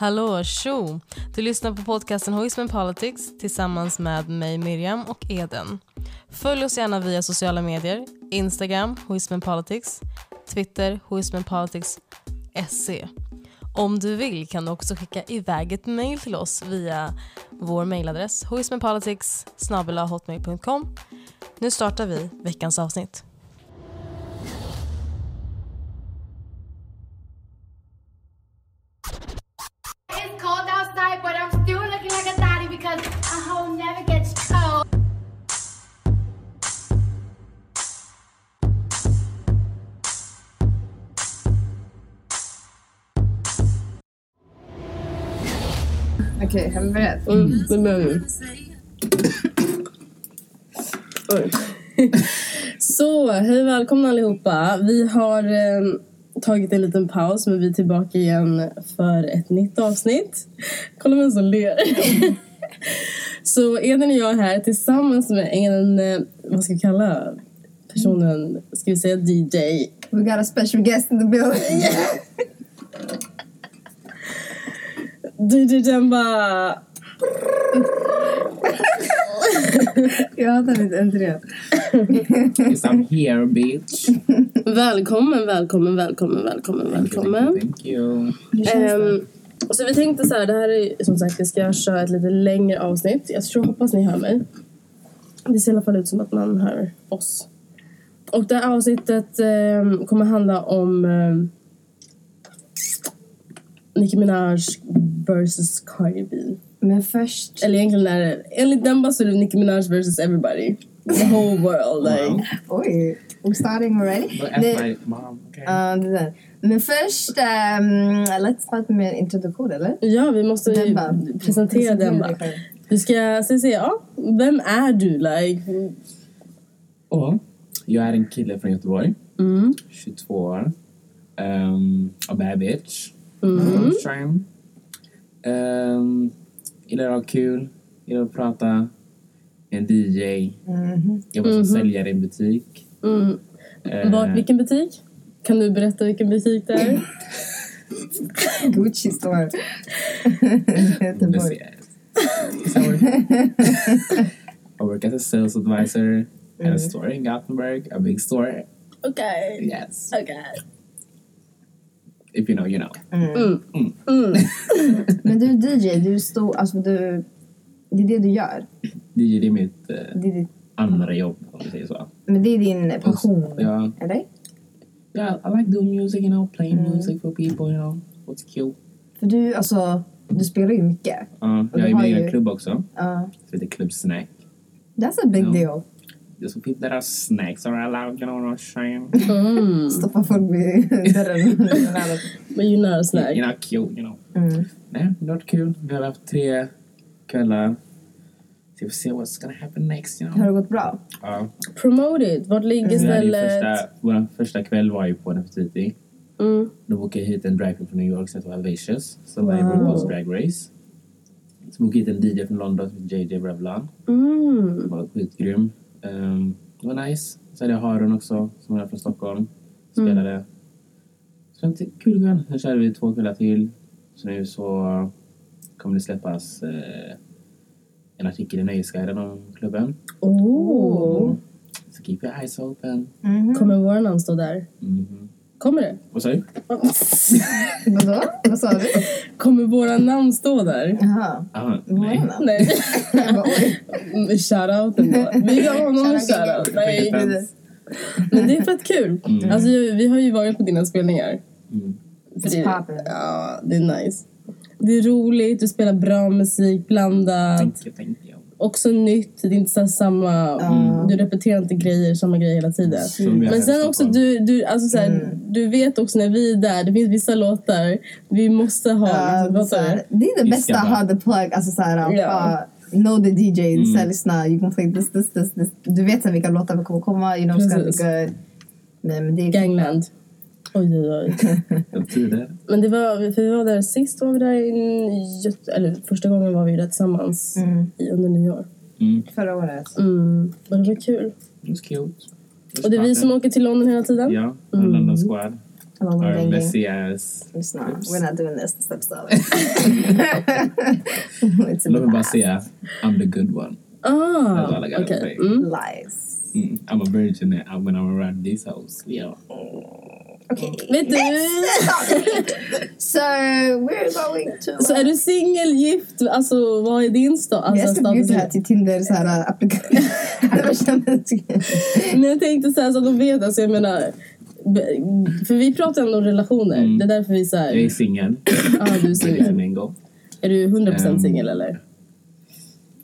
Hallå, tjo! Du lyssnar på podcasten Hoism Politics tillsammans med mig Miriam och Eden. Följ oss gärna via sociala medier, Instagram, Hoism Politics, Twitter, Hoism Politics SE. Om du vill kan du också skicka iväg ett mejl till oss via vår mejladress hoismandpoliticshotmail.com. Nu startar vi veckans avsnitt. Vi börjat? Mm, det börjar vi. Oj. Så, hej välkomna allihopa. Vi har eh, tagit en liten paus men vi är tillbaka igen för ett nytt avsnitt. Kolla vem som ler. Så Eden och jag är här tillsammans med en, eh, vad ska vi kalla personen, ska vi säga DJ? We got a special guest in the building. DJ Demba! Jag hatar mitt entré. Yes, I'm here, bitch. Välkommen, välkommen, välkommen, välkommen, välkommen. Thank you. Ehm, så vi tänkte så här, det här är som sagt, vi ska köra ett lite längre avsnitt. Jag tror, hoppas ni hör mig. Det ser i alla fall ut som att man hör oss. Och det här avsnittet ehm, kommer handla om um, Nicki Minaj versus Cardi B. Men först... Eller egentligen är det, enligt den så är det Nicki Minaj versus everybody. The whole world. Like. Wow. Oj, we're starting already. Det, my mom, okay? det där. Men först, um, let's start med en introduktion eller? Ja, vi måste ju Demba. presentera själv. Vi ska se, se, ja, vem är du? Like, Och jag är en kille från Göteborg. mm. 22 år. Um, a bad bitch. Mm. Um, gillar att ha kul. Gillar att prata. En DJ. Mhm. Jobbar som säljare i en butik. Mm. Eh, Vart, vilken butik? Kan du berätta vilken butik det är? Gucci store. Göteborg. I work as a sales advisor at a store in Gothenburg, a big store. Okej. Yes. Okej. If you know, you know. Mm. Mm. Men du är DJ, du står, alltså du, det är det du gör. DJ det är mitt eh, Det är ditt, andra jobb, om vi säger så. men det är din passion, Ja. eller? Yeah, I like doing music, you know, playing Mm. music for people, you know. What's cute. För du, alltså, du spelar ju mycket. Ja, Och jag är har med i ju- en klubb också, Ja. som heter Club Snack. that's a big Ja. deal. Just for people that are snacks are allowed, you know what I'm saying? Mm. Stoppa folk vid dörren. Men you know snack. You know, cute, you know. mm. Nej, det har varit kul. Vi har haft tre kvällar. Så vi får se what's gonna happen next, you Har know. det gått bra? Ja. Promote it. Vart ligger ju stället? första, vår första kväll var ju på Nefertiti. Mm. Då bokade jag hit en drag från New York som heter Vivacious. Som var i Wow. RuPaul's Drag Race. Så bokade jag hit en DJ från London som heter JJ Revlon. Mm. Det var skitgrym. Um, det var nice. Så hade jag Haron också, som är från Stockholm. Spelade. Så det var en kul kväll. Sen körde vi två kvällar till. Så nu så kommer det släppas eh, en artikel i Nöjesguiden om klubben. Oh. Så keep your eyes open. Mhm. Kommer våra namn stå där? Mhm. Kommer det? Vad du? Vadå? Vad sa du? Kommer våra namn stå där? Jaha. Aha, Våra nej. Nej. Shoutout ändå. Vi gav honom en shoutout. Nej, men det är fett kul. Mm. Alltså, vi har ju varit på dina spelningar. Mm. För det, ja, det är nice. Det är roligt, du spelar bra musik, blandat. Thank you, thank you. Också nytt, det är inte så samma... Du repeterar inte grejer, samma grejer hela tiden. Som jag Men sen också, du, du, alltså så här, du vet också när vi är där, det finns vissa låtar vi måste ha. Ja, liksom, här, det är det Vi bästa ska att bara- ha the plug. Alltså så här, uh, know the DJ, Mm. så här, lyssna, you can play this, this, this, this. Du vet här, vilka låtar som kommer komma, you know it's gonna be Precis. good. Nej, men det är Gangland. Oj, oj, oj. Men det var, för vi var där sist, var vi där i Göte- eller första gången var vi där tillsammans Mm. i, under nyår. Mm. förra året. Mm. Men det var kul. Cute. It was Och det är vi som åker till London hela tiden. Ja, mm. London Squad. Our messy ass. Lyssna, we're not doing this. It's in Låt mig bara säga, I'm the good one. Ah, That's all I gotta okej. say. Mm. Lies. Mm, I'm a virgin when I'm around these hoes. Yeah. Okay. Vet du? So we're going to... Så är du singel, gift? Alltså vad är din sta- alltså, jag ska bjuda här status? till Tinder så här du? Men jag tänkte så, här, så att de vet, alltså jag menar för vi pratar ändå om relationer. Mm. Det är därför vi så Jag är här, singel. ah, du är Jag singel. single. Är du 100% Um, singel eller?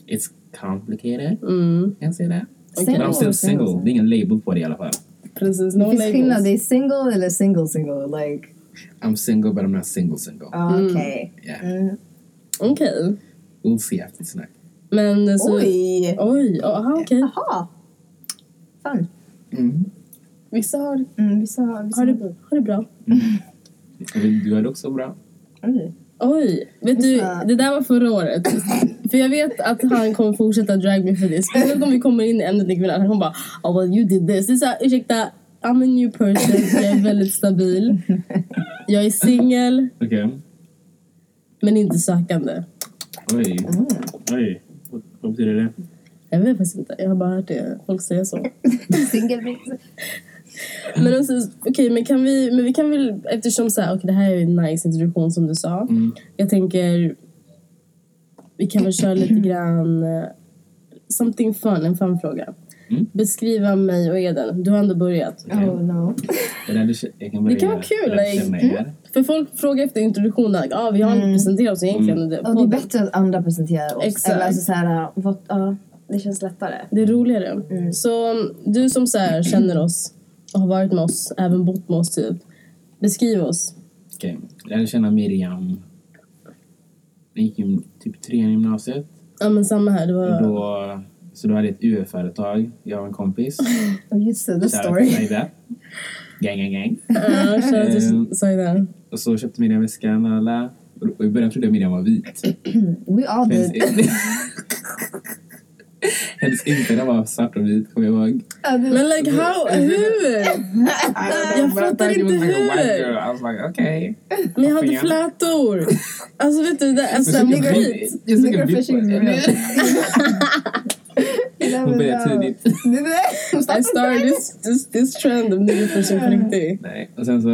It's complicated. Mm. Can I say that? Single But I'm still or single. single? Det är ingen label på det i alla fall. Precis, Det no finns skillnad. labels. Det är single eller single single. Like, I'm single but I'm not single single. okej. Yeah. Mm. Okej. We'll see after tonight. Men så... Oj! Oj, aha okej. Jaha. Fun. Mm. Vissa har, Mm, vissa har... Vissa har, det, har det bra. Du har det också bra. Oj. Oj, vet du, Vissa- det där var förra året. För jag vet att han kommer fortsätta drag me för det. Speciellt om vi kommer in i ämnet ikväll. Han kommer bara oh well you did this. Det är såhär, ursäkta, I'm a new person. Jag är väldigt stabil. Jag är singel, Okej. men inte sökande. Oj. Oj. Vad, betyder det? Jag vet faktiskt inte. Jag har bara hört det. Folk säger så. Single. Men alltså, okej, men kan vi, men vi kan väl, eftersom så här, okej, det här är en nice introduktion som du sa. Mm. Jag tänker, vi kan väl köra lite grann, eh, something fun, en fun fråga. Mm. Beskriva mig och Eden. Du har ändå börjat. Oh no. Det, kan vara kul, like- er. För folk frågar efter introduktionen, like, ah, vi har inte presenterat oss egentligen. Mm. Det, Och det är bättre att andra presenterar oss. Exakt. Eller alltså så här, vad, ja, det känns lättare. det är roligare. Så um, du som så här, känner oss och har varit med oss, även bott med oss typ. Beskriv oss. Okej. Jag lärde känna Miriam. Jag gick ju typ trean i gymnasiet. Ja men samma här. Det Och var... då, så då hade jag ett UF-företag, jag och en kompis. Just det, the story. Saida. Gang, gang, gang. Ja, till Ehm. Saida. Och så köpte Miriam väskan och alla. Och i början trodde jag Miriam var vit. We all did. hennes Instagram var svart och vit, kommer jag ihåg. Men like how, hur? Jag fattar inte like a white hur. girl. I was like, okay. Men jag hade flätor. Alltså vet du, det är så skit. Fishing is boy. real. Hon började tidigt. I started this, this, this trend of niggerfishing på riktigt. Nej. Och sen så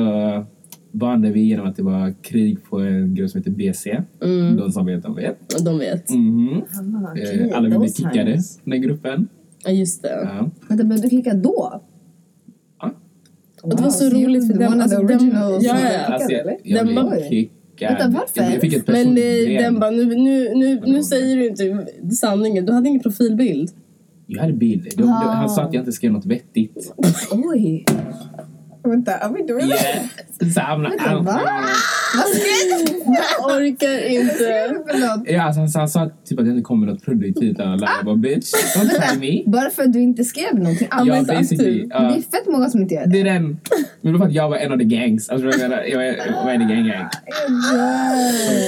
bandade vi genom att det var krig på en grupp som heter BC. Mm. De som vet, de vet. De vet. Mhm. Ah, okay, Alla vi blev kickade, times. den gruppen. Ja just det. Ja. Vänta, men du klickade då? Ja. Och det var så Wow, so roligt för den, alltså, den, ja, ja. Alltså, jag, jag Den blev var- kickad. Vänta, varför? Jag fick ett Men personligt eh, den bara, nu, nu, nu, nu säger du inte sanningen. Du hade ingen profilbild. Jag hade bild. De, de, han sa att jag inte skrev något vettigt. Oj. Vänta, are we doing Yeah. this? Så han, han, Va? Vad skrev du? Jag orkar inte. för något? Ja, alltså, han, han sa typ att jag inte kommer något produktivt. Och jag bara bitch, don't try me. Bara för att du inte skrev någonting men Ja, basically. aktiv. Det är fett många som inte gör det. Det är den. Men det för att jag var en av the gangs. Alltså, jag, jag, jag var en i gang gang.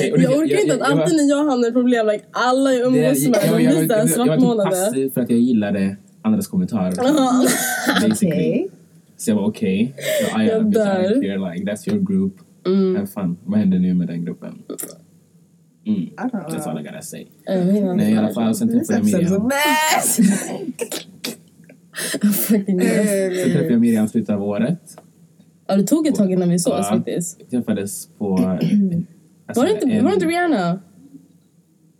Det- Jag orkar inte att alltid när jag hamnar i problem, like, alla jag det är- umgås med, jag- de jag- blir var typ passiv för att jag gillade andras kommentarer. Basically. Så jag var okej. I Jag dör. Like, that's your group. Mm. Have fun. Vad händer nu med den gruppen? Mm. I don't know. That's all I gotta say. Inte. Nej, i alla fall. Sen träffade jag Miriam. Fucking. Sen träffade jag Miriam i slutet av året. Ja, det tog ett tag innan vi sågs faktiskt. Vi träffades på... alltså, Var det inte, en- var det inte Rihanna?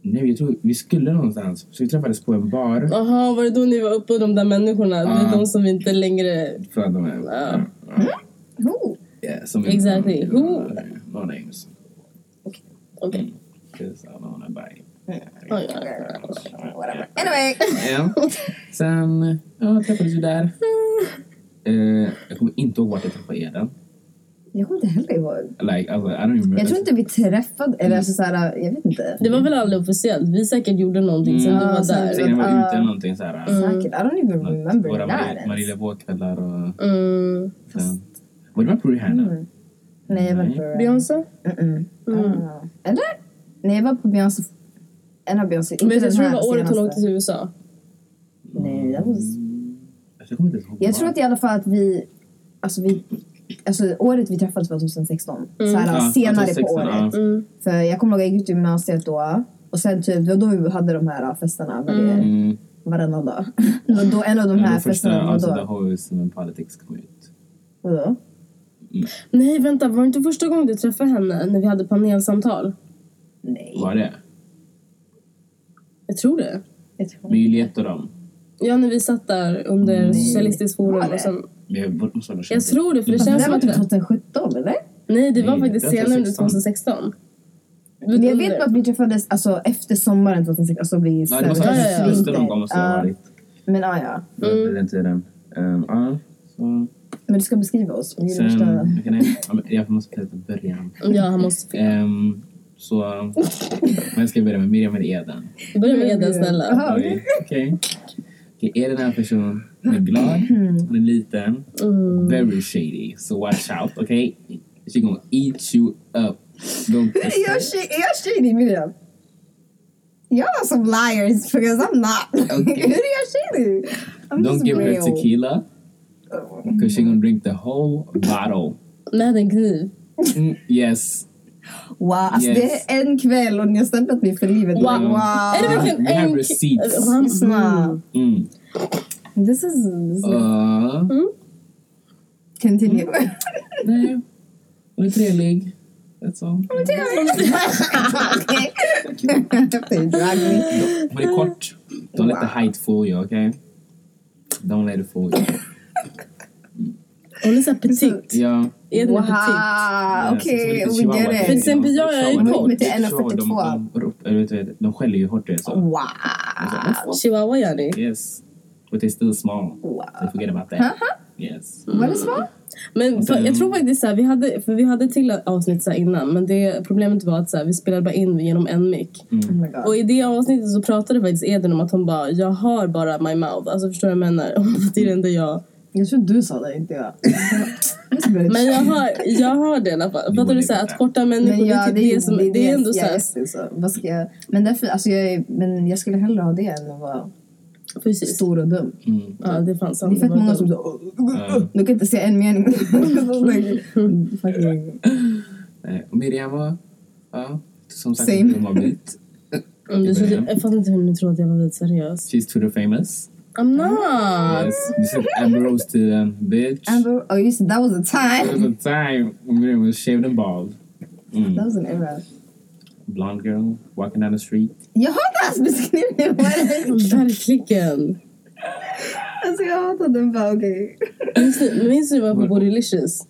Nej, jag tror vi skulle någonstans. Så vi träffades på en bar. Jaha, var det då ni var uppe och de där människorna? Det är Ja. de som inte längre... För att de är... Ja. ja. Oh. Yeah, som Exactly. No, Who? no names. Okej. Because I don't wanna buy. Whatever. Anyway. Ja. Sen ja, träffades vi där. Eh, jag kommer inte ihåg vart jag träffade Eden. Jag kommer inte heller ihåg. Like, alltså, I don't even remember. Jag tror inte vi träffade, eller alltså såhär, jag vet inte. Det var väl aldrig officiellt? Vi säkert gjorde någonting som Mm. du var Ja, så här, där. Säkert var ute Ah. eller någonting såhär. Säkert. I don't even remember Våra that. Marie- Marielevåkvällar och Mm. sen... Var du med på Rihanna? Mm. Nej, jag var inte på Beyoncé? Ah. Eller? Nej, jag var på Beyoncé. En av Beyoncé. Men jag den tror det var året hon åkte till USA. Nej, that was... Jag. Jag tror att i alla fall att vi... Alltså vi Alltså året vi träffades var 2016. Så här, Ja, senare 2016, på året. ja. För jag kommer ihåg att jag gick ut i gymnasiet då. Och sen typ, det var då vi hade de här festerna varje, Mm. varannan dag. Det var då en av de här första festerna var avsnittet då. av Hoes and Politics kom ut. Vadå? Nej, vänta. Var det inte första gången du träffade henne när vi hade panelsamtal? Nej. Var det? Jag tror det. Jag tror Med Juliette och dem. Ja, när vi satt där under Socialistiskt forum. Det? Och sen, jag jag tror det, för det Fast känns som var att... typ det- 2017 eller? Nej, det var Nej, faktiskt det var senare under 2016. 2016. Men jag vet bara att vi träffades alltså, efter sommaren 2016. Alltså vi Ja, det var hösten någon gång måste det ha Ja. varit. Men ah, ja. Var vid den tiden. Ehm, Ja, så... Men du ska beskriva oss. Sen... okej, nej. Jag måste berätta början. Ja, han måste... Ehm, så... Men ska jag börja med Miriam eller Eden? Börja med Eden, snälla. Jaha. Oj, Okej. Eden är en person som är mm. glad, mm. hon är liten, mm. very shady. So watch out, okay? She gonna eat you up. Don't Är jag är jag shady Miriam? Y'all are some liars because I'm not. Okay. Hur är jag shady? I'm Don't give her tequila, because she gonna drink the whole bottle. Med en kniv. Mm, yes. Wow, alltså Yes. det är en kväll och ni har stämplat mig för livet. Wow. Wow. Är det verkligen We have en... receipts. Han- Lyssna. Mm. This is... This is Uh, continue. nej, hon är trevlig. That's all. okay. They drag me. Hon är kort. Don't let the height fool you, okay? Don't let it fool you. Hon är såhär petit. Ja. Eden är petit. Wow, okej, Yes, we get För it. till exempel jag är ju kort. 1,42. De, de, du, de skäller ju hårt. Så. Wow. Chihuahua yani. Yes. But they're still small. Wow. So forget about that. Yes. Var det så? Men för, jag tror faktiskt såhär, vi hade, för vi hade till avsnitt såhär innan men det, problemet var att såhär, vi spelade bara in genom en mick. Oh my god. Och i det avsnittet så pratade faktiskt Eden om att hon bara, jag har bara my mouth. Alltså förstår du vad jag menar? Det är inte jag. Jag tror du sa det, inte jag. Men jag har, jag har det i alla fall. Fattar du såhär att korta människor, Men ja, det, typ det, som, det, är ändå just det, så. Vad ska jag... Men därför, alltså jag, men jag skulle hellre ha det än att vara Precis. stor och dum. Mm. Ja, det är fan Det är fett Det många som så... Du kan inte säga en mening. Fucking- Nej, Och Miriam var... Ja, som sagt, Same. hon var vit. Mm, jag fattar inte hur ni tror att jag var vit seriös. She's Twitter famous. I'm not! Yes. This is Amber Rose to them, bitch. Amber, oh just det, that was a There time. was a time when Miriam was shaved and bald. Mm. That was an era. Blonde girl walking down the street. Jag hatar hans beskrivning. Vad är det? Verkligen. Alltså jag hatar den bara, okej. Minns du- Minns du när vi var på Bodylicious?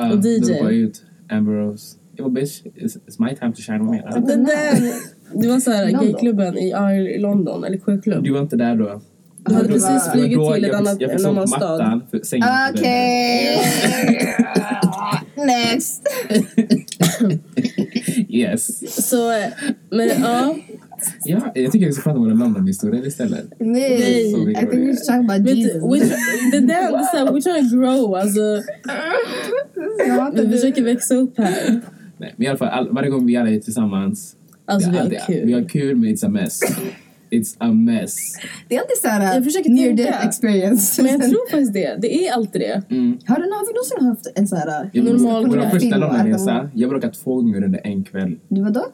Uh, Och DJ. Du var ut Amber Rose. Yo bitch, it's, it's my time to shine on me. Den där, det var såhär London. gayklubben i, London, eller sjöklubb. Du var inte där då. Du hade precis flugit till ett jag annat, jag en annan stad. Okej. Next. Yes. Så, men ja. Ja, jag tycker vi ska prata om våra London-historier istället. Nej. Så vi I think we should talk about Jesus. we, det där, det är såhär, we're trying to grow. Alltså, Jag vi försöker växa upp här. Nej, men i alla fall, all, varje gång vi alla är tillsammans. Alltså vi har alltid- kul. Vi har kul, men it's a mess. It's a mess. Det är alltid såhär Jag försöker near death experience. Men jag tror faktiskt det. Det är alltid det. Mm. Har du nå- har vi någonsin haft en sån här... Jag Normal Vår första Londonresa, jag bråkade två gånger under en kväll. Du var då?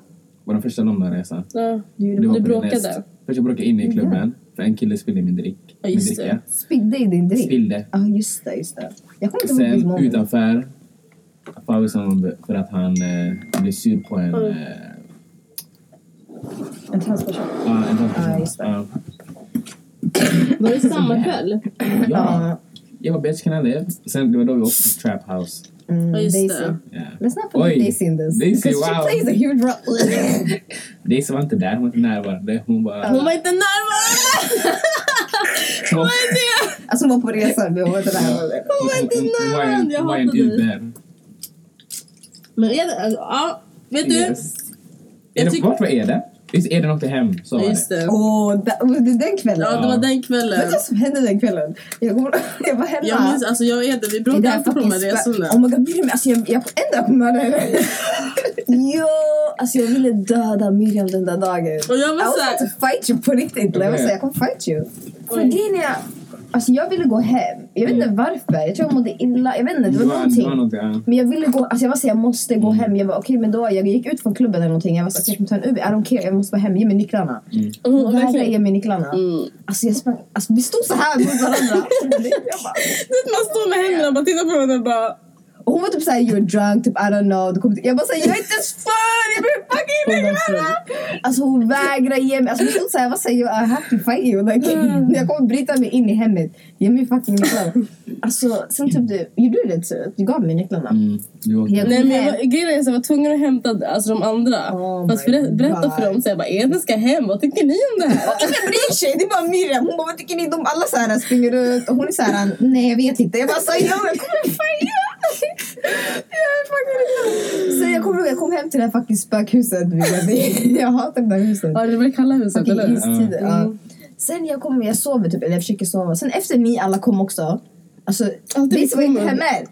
Vår första Londonresa. Ja. Du Det Du bråkade? Först jag bråkade inne i klubben, för en kille spillde min drick. Ja, min just dricka. Spillde i din drink? Spillde. Ja, just det, just det. Jag kommer inte ihåg Sen utanför pausen för att han eh, blev sur på en... Eh, En transperson. ja, en Ja, just det. Ja. Var det samma kväll? Ja. Jag var bitch can I live. Sen det var då vi åkte till Trap House. Mm, just Daisy. det. Yeah. Let's not put Oj. Daisy in this. Daisy, because she wow. plays a huge role. Daisy var inte där, hon var inte närvarande. Hon var... Hon var inte närvarande! Hon var, alltså hon var på resa. Vi var inte där. hon, inte hon, hon var en, närvarande, jag hon hatar dig. Men är det, ja, vet du? Yes. Jag vart var Eden? Just Eden åkte hem, så var Ja, just det. det. Åh, da- oh, det är den kvällen. Ja, det var den kvällen. Vet du vad som hände den kvällen? Jag, kommer, jag var hemma. Jag minns, alltså jag och Eden, vi bråkade det alltid på de här resorna. Oh my god, Miriam, alltså jag, jag ändå på mörda henne. Jo, alltså jag ville döda Miriam den där dagen. Och jag var I was här- about to fight you på riktigt. Jag var såhär, jag kommer fight you. För grejen är, alltså jag ville gå hem. Jag vet inte varför. Jag tror jag mådde illa. Jag vet inte, det var Det det någonting. var något, ja. Men jag ville gå, alltså jag var så jag måste gå hem. Jag var okej men då, jag gick ut från klubben eller någonting. Jag var så okej jag kommer ta en Uber. I don't care, jag måste vara hem. Ge mig nycklarna. Och hon Hon vägrade verkligen... ge mig nycklarna. Mm. Alltså jag sprang, alltså vi stod så här mot varandra. jag bara, Man står med händerna och bara tittar på varandra och bara... och hon var typ såhär you're drunk, typ I don't know. Du kommer till, jag bara såhär jag är inte ens full, jag vill fucking Hon nycklarna. Alltså hon vägrar ge mig, alltså vi stod såhär jag var såhär I have to fight you. Like, Mm. Jag kommer bryta mig in i hemmet. Ge mig fucking nycklarna. Alltså sen typ du, gjorde du det så? Du gav mig nycklarna. Mm. Jag- Nej men jag var, grejen är att jag var tvungen att hämta alltså, de andra. Oh Fast berä, berätta God. för dem så jag bara Eden ska hem, vad tycker ni om det här? Ingen bryr sig, det är bara Miriam. Hon bara vad tycker ni? De alla så här springer runt och hon är såhär nej jag vet inte. Jag bara så jag kommer. Jag är fucking Så jag kommer ihåg jag kom hem till det här fucking spökhuset. Jag hatar det där huset. Ja det var det kalla huset Fucking eller hur? istider. Ja. Mm. Sen jag kommer, jag sover typ, eller jag försöker sova. Sen efter ni alla kom också. Alltså, Alltid Daisy var inte kommer. hemme.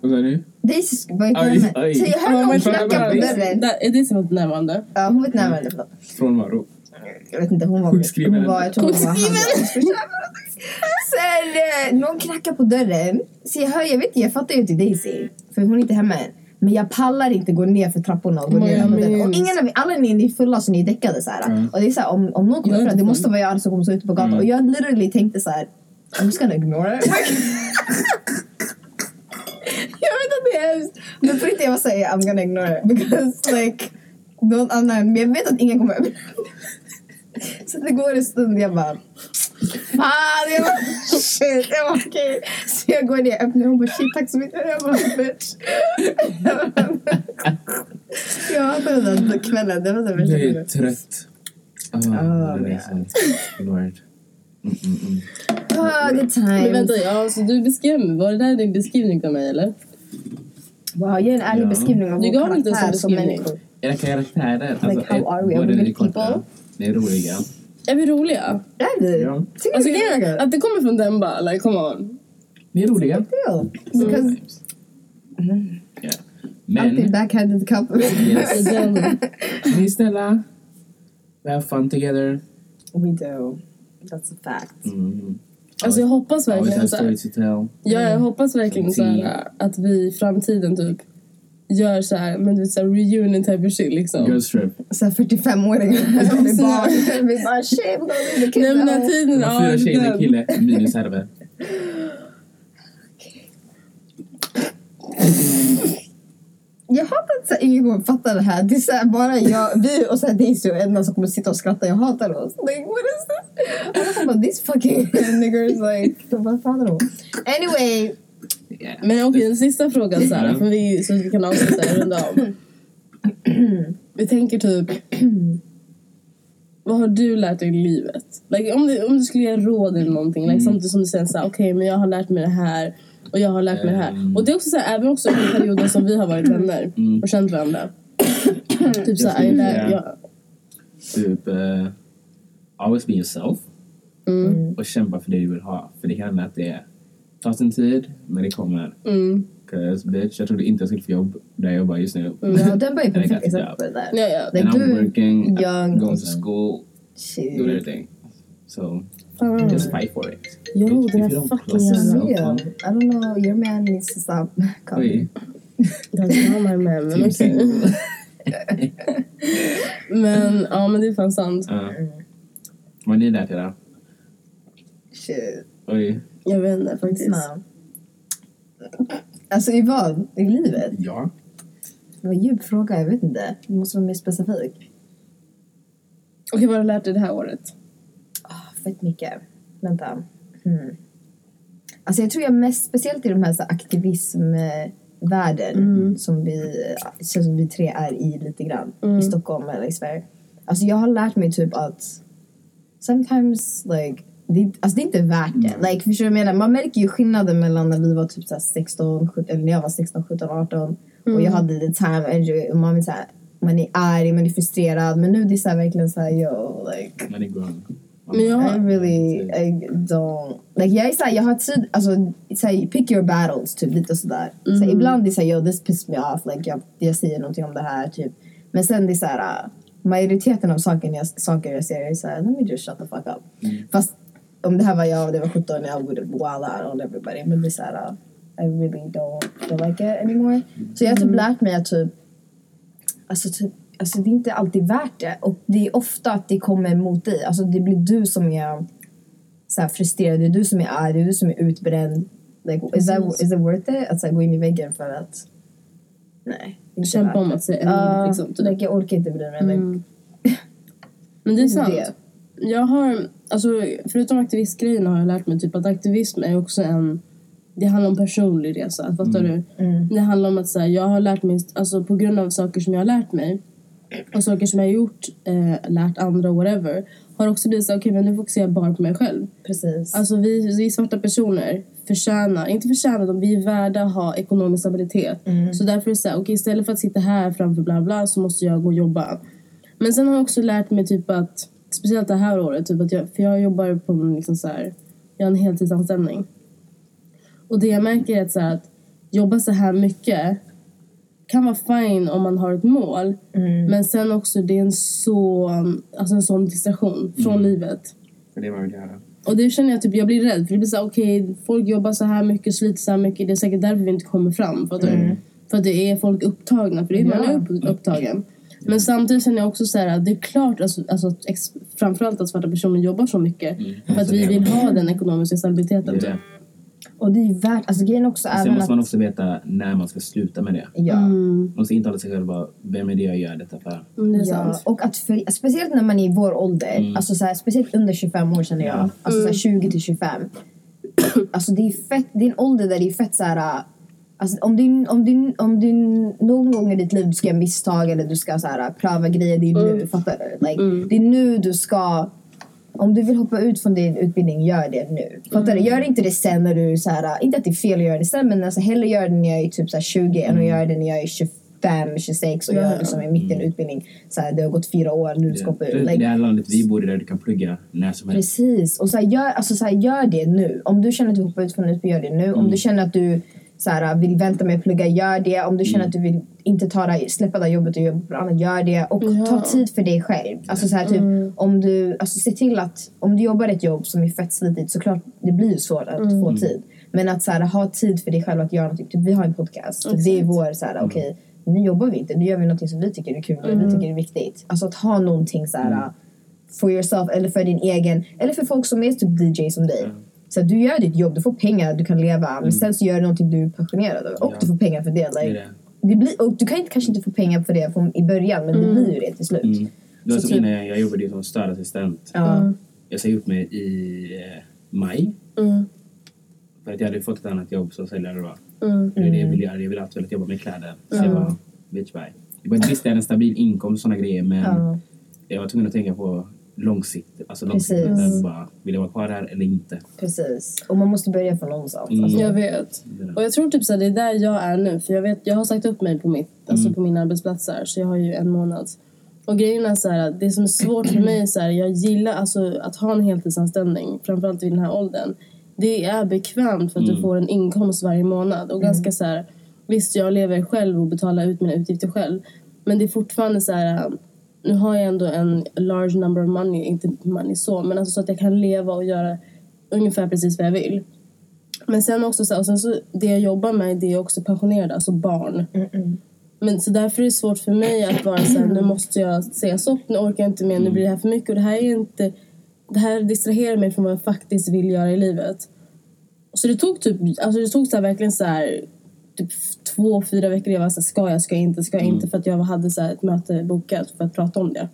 Vad sa du? Daisy var inte oj. Så jag hörde någon knacka på dörren. Där- Är det som ett närvarande? Ja, hon var inte närvarande. förlåt. Frånvaro. Jag vet inte, hon var... Sjukskriven. Hon hon var Sen eh, någon knackar på dörren. Så jag hör, jag vet inte, jag fattar ju inte Daisy. För hon är inte hemma än. Men jag pallar inte gå ner för trapporna och gå ner på dörren. Och ingen av alla ni, ni är fulla så ni är däckade så här. Mm. Och det är så här, om, om någon kommer fram, det måste vara jag som kommer stå ute på gatan. Mm. Och jag literally tänkte så här. I'm just gonna ignore it. jag vet att det är hemskt. Men på riktigt jag var såhär, I'm gonna ignore it. Because like, någon annan, men jag vet att ingen kommer öppna. Så det går en stund jag bara Fan! Jag bara shit, jag bara okej. Så jag går ner, öppnar hon bara shit tack så mycket. Jag bara bitch. Jag hatar den där kvällen, det var den värsta Jag är trött. Ah, Ah, det är så. Lord. Mm, mm, mm. Ah, good Men times. vänta, ja, så du beskrev mig. Var det där din beskrivning av mig eller? Wow, ge en ärlig Ja. beskrivning av Du vår karaktär som människor. Era karaktärer. Alltså, Like, how are we? Are we good people? Det är roliga. Är vi roliga? Är vi? Ja. Tycker Alltså vi är att det kommer från den bara, like come on. Ni är roliga. Ja, because alltid Men, backhanded compliment. yes. Den, ni är snälla. We have fun together. We do. That's a fact. Mm. alltså jag hoppas Always verkligen have så här, stories to tell. Ja, jag hoppas verkligen så här, att vi i framtiden typ gör så här, men du vet så här, reunion type of shit liksom. Girls trip. Så här 45-åringar. Vi bara, vi bara shit, we're gonna leave the kids Nej men den tiden, fyra tjejer och en kille minus Herve. Jag hatar att ingen kommer fatta det här. Det är så här, bara jag, vi och så här, Daisy och Edna som kommer sitta och skratta. Jag hatar oss. Like, what is this? Alla bara, these fucking niggers. Like, vad pratar de om? Yeah. Men okej, den sista frågan så här, för vi, så att vi kan avsluta och runda av. Vi tänker typ, vad har du lärt dig i livet? Like, om, du, om du skulle ge råd eller någonting, like, samtidigt som du säger så här, okej men jag har lärt mig det här och jag har lärt mig det här. Mm. Och det är också så här, även också under perioden som vi har varit vänner Mm. och känt varandra. typ så här, Jag lär, jag, Typ, eh, always be yourself. mm, Och kämpa för det du vill ha. För det kan hända att det tar sin tid, men det kommer. mm, Cause bitch, jag trodde inte jag skulle få jobb där jag jobbar just nu. Ja, den var ju And I got perfekt exempel där. ja, ja. Like, And I'm working, young, going to school, shit. doing everything. So Fan. just fight for it. Jo, If den don't fucking jävla... I don't know, your man needs to stop coming. That's not my man, men okej. Men ja, men det är fan sant. Vad har ni lärt er då? Shit. Oj. Jag vet inte faktiskt. Lyssna. Alltså i vad? I livet? Ja. Det var en djup fråga, jag vet inte. Du måste vara mer specifik. Okej, vad har du lärt dig det här året? Ah, fett mycket. Vänta. Hmm. Alltså jag tror jag mest, speciellt i de här, så aktivismvärlden som vi, som vi tre är i lite grann. I Stockholm eller i Sverige. Alltså jag har lärt mig typ att sometimes like det, alltså det är inte värt det. Like, förstår du menar? Man märker ju skillnaden mellan när vi var typ så här 16, 17, eller när jag var 16, 17, 18 och jag hade the time energy och man, vill så här, man är arg, man är frustrerad men nu det är så här verkligen så här yo like är. Men jag, I really I don't like jag är såhär, jag har tid, alltså såhär, pick your battles typ lite sådär. Så ibland det är såhär, yo this pissed me off, like jag, jag säger någonting om det här typ. Men sen det är såhär, uh, majoriteten av saker jag, saker jag säger är såhär, let me just shut the fuck up. Fast om det här var jag och det var 17, I would wild out on everybody. Men det är såhär, uh, I really don't feel like it anymore. Så jag har typ lärt mig att typ, alltså typ, alltså det är inte alltid värt det. Och det är ofta att det kommer mot dig. Alltså det blir du som är så här frustrerad, det är du som är arg, det är du som är utbränd. Like, is, that, is it worth it? Att så gå in i väggen för att... Nej. Kämpa om att se Ja, liksom, typ. like, jag orkar inte bry mig. Like, Mm. Men det är sant. Det. Jag har, alltså förutom aktivistgrejerna har jag lärt mig typ att aktivism är också en, det handlar om personlig resa, fattar du? Det handlar om att så här, jag har lärt mig, alltså på grund av saker som jag har lärt mig och saker som jag har gjort, eh, lärt andra whatever, har också blivit så här, okej men nu fokuserar jag bara på mig själv. Precis. Alltså vi, vi svarta personer förtjänar, inte förtjänar de, vi är värda att ha ekonomisk stabilitet. Så därför är det så här, okej istället för att sitta här framför bla bla så måste jag gå och jobba. Men sen har jag också lärt mig typ att, speciellt det här året, typ att jag, för jag jobbar på en liksom så här, jag har en heltidsanställning. Och det jag märker är att, så här, att jobba så här mycket kan vara fine om man har ett mål. Men sen också det är en, så, alltså en sån distraktion från livet. För det man vill göra. Och det känner jag typ, jag blir rädd. För det blir så här, okej, folk jobbar så här mycket, sliter så här mycket. Det är säkert därför vi inte kommer fram. För att, för att det är folk upptagna. För det är, man är upp, upptagen. Men samtidigt känner jag också så här att det är klart, alltså, alltså, framförallt att svarta personer jobbar så mycket. För att vi vill ha den ekonomiska stabiliteten. är det. Och det är värt, alltså grejen också Sen även måste att... man också veta när man ska sluta med det. Ja. Mm, Man måste inte hålla sig själv bara, vem är det jag gör detta för? mm, det är Ja, sant. och att för, speciellt när man är i vår ålder, Mm. alltså så här, speciellt under 25 år känner jag, Ja. alltså så här 20 till 25. Alltså det är fett, det är en ålder där det är fett så här. Alltså om du, om du, om du någon gång i ditt liv du ska göra misstag eller du ska så här, pröva grejer, det är nu, fattar du? Like, Det är nu du ska, om du vill hoppa ut från din utbildning, gör det nu. Fattar du? Gör inte det sen när du, så här, inte att det är fel att göra det sen, men alltså hellre gör det när jag är typ så här 20 än att göra det när jag är 25, 26 och Ja. jag liksom är mitt i en utbildning. Så här, det har gått fyra år, nu ska hoppa ut. Like, det här landet vi bor i där du kan plugga när som helst. Precis. Och så här, gör, alltså, så här, gör det nu. Om du känner att du hoppar ut från en utbildning, gör det nu. Om du känner att du så här, vill vänta med att plugga, gör det. Om du känner att du vill inte ta dig, släppa det jobbet och jobba på annat, gör det. Och Ja. ta tid för dig själv. Alltså, så här, typ, om du alltså, se till att om du jobbar ett jobb som är fett slitigt, såklart det blir ju svårt att få tid. Men att så här, ha tid för dig själv att göra någonting. Typ, vi har en podcast. Typ, det är vår, så här, okej, nu jobbar vi inte. Nu gör vi någonting som vi tycker är kul och vi tycker är viktigt. Alltså att ha någonting så här for yourself eller för din egen eller för folk som är typ DJ som dig. Så du gör ditt jobb, du får pengar, du kan leva men sen så gör du någonting du är passionerad över och Ja. du får pengar för det. Det Like, det. det blir, och du kan inte, kanske inte få pengar för det från, i början men det blir ju det till slut. Mm. Det var Så som typ- innan jag, jag jobbade som stödassistent. Ja. Jag sa upp mig i eh, maj. Mm. För att jag hade fått ett annat jobb som säljare då. Mm. Det är det jag ville göra. Jag ville alltid jobba med kläder. Så jag var bitch bye. Jag bara, visst, jag hade en stabil inkomst och sådana grejer men Ja. jag var tvungen att tänka på långsiktigt. Alltså långsiktigt. Precis. Bara, vill jag vara kvar här eller inte? Precis. Och man måste börja från någonstans. Mm. Alltså, Jag vet. Och jag tror typ så här, det är där jag är nu. För jag, vet, jag har sagt upp mig på, mitt, alltså Mm. på min arbetsplats här, så jag har ju en månad. Och grejen är så här, det som är svårt för mig är så här, jag gillar alltså att ha en heltidsanställning, framförallt i den här åldern. Det är bekvämt för att Mm. du får en inkomst varje månad. Och ganska så här, visst jag lever själv och betalar ut mina utgifter själv. Men det är fortfarande så här, nu har jag ändå en large number of money, inte money så, men alltså så att jag kan leva och göra ungefär precis vad jag vill. Men sen också så, och sen så det jag jobbar med det är också pensionerade, alltså barn. Men så därför är det svårt för mig att vara så här, nu måste jag säga stopp, nu orkar jag inte mer, nu blir det här för mycket. Och det här är inte, det här distraherar mig från vad jag faktiskt vill göra i livet. Så det tog typ, alltså det tog så här, verkligen så här, typ två, fyra veckor. Jag var så här, ska jag, ska jag inte, ska jag inte? För att jag hade så här, ett möte bokat för att prata om det.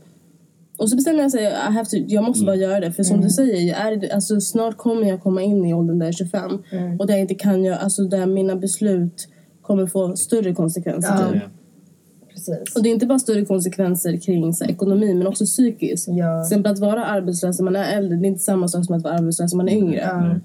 Och så bestämde jag mig I have to, jag måste bara göra det. För som du säger, är, alltså, snart kommer jag komma in i åldern där jag är 25. Och där jag inte kan göra, alltså där mina beslut kommer få större konsekvenser. Ja. typ. Precis. Och det är inte bara större konsekvenser kring så ekonomi men också psykiskt. Ja. Till exempel att vara arbetslös när man är äldre, det är inte samma sak som att vara arbetslös när man är yngre.